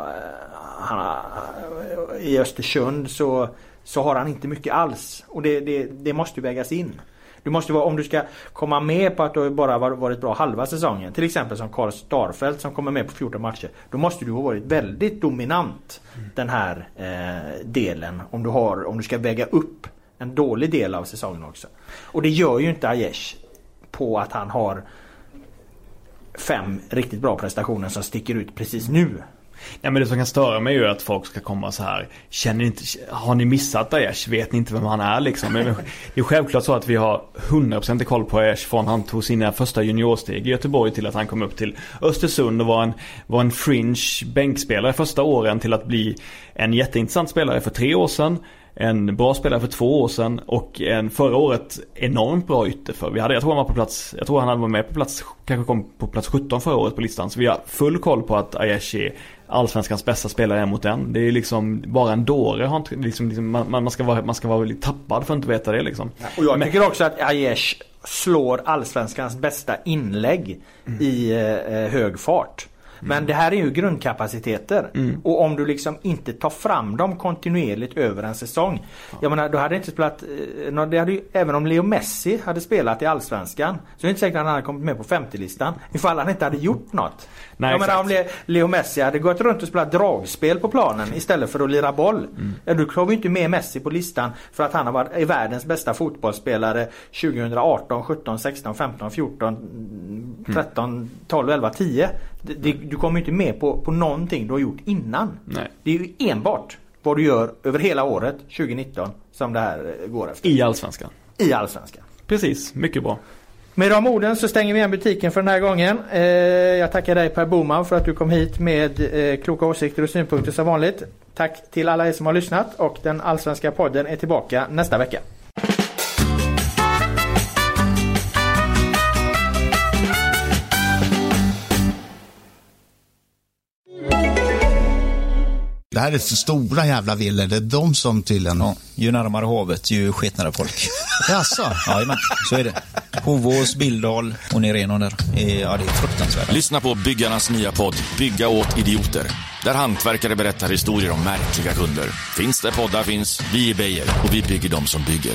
han, I Östersund så, så har han inte mycket alls. Och det, det, det måste vägas in. Du måste vara, om du ska komma med på att du bara varit bra halva säsongen. Till exempel som Karl Starfelt som kommer med på 14 matcher. Då måste du ha varit väldigt dominant mm. den här eh, delen. Om du, har, om du ska väga upp en dålig del av säsongen också. Och det gör ju inte Aiesh på att han har fem riktigt bra prestationer som sticker ut precis nu. Ja, men det som kan störa mig är ju att folk ska komma så här. Känner inte, har ni missat Daesh? Vet ni inte vem han är liksom? Men det är självklart så att vi har 100% koll på Daesh från han tog sina första juniorsteg i Göteborg till att han kom upp till Östersund och var en, var en fringe bänkspelare första åren till att bli en jätteintressant spelare för tre år sedan en bra spelare för två år sedan och en förra året enormt bra ytter för. Vi hade, jag tror han var på plats, jag tror han hade varit med på plats, kanske kom på plats 17 förra året på listan. Så vi har full koll på att Aiesh är allsvenskans bästa spelare mot den. Det är liksom bara en dåre. Har inte, liksom, liksom, man, man, ska vara, man ska vara tappad för att inte veta det liksom. Och jag tycker också att Aiesh slår allsvenskans bästa inlägg mm. i eh, hög fart. Men det här är ju grundkapaciteter. Mm. Och om du liksom inte tar fram dem kontinuerligt över en säsong. Jag menar, då hade inte spelat... Eh, det hade ju, även om Leo Messi hade spelat i Allsvenskan så är det inte säkert att han hade kommit med på 50-listan. Ifall han inte hade gjort något. Nej, jag menar om Leo Messi hade gått runt och spelat dragspel på planen istället för att lira boll. Mm. Då kommer vi inte med Messi på listan för att han har varit världens bästa fotbollsspelare 2018, 17, 16, 15, 14, 13, mm. 12, 11, 10. Det, det, du kommer inte med på, på någonting du har gjort innan. Nej. Det är ju enbart vad du gör över hela året 2019 som det här eh, går efter. I Allsvenskan. I Allsvenskan. Precis, mycket bra. Med de orden så stänger vi igen butiken för den här gången. Eh, jag tackar dig Per Boman för att du kom hit med eh, kloka åsikter och synpunkter som vanligt. Tack till alla er som har lyssnat och den allsvenska podden är tillbaka nästa vecka. Det här är för stora jävla villor. Det är de som tydligen... Ja, ju närmare havet, ju sketnare folk. Jaså? Jajamän, så är det. Hovås, Bildal och ner igenom där. Ja, det är fruktansvärt. Lyssna på byggarnas nya podd Bygga åt idioter. Där hantverkare berättar historier om märkliga kunder. Finns där poddar finns, vi är Beijer och vi bygger dem som bygger.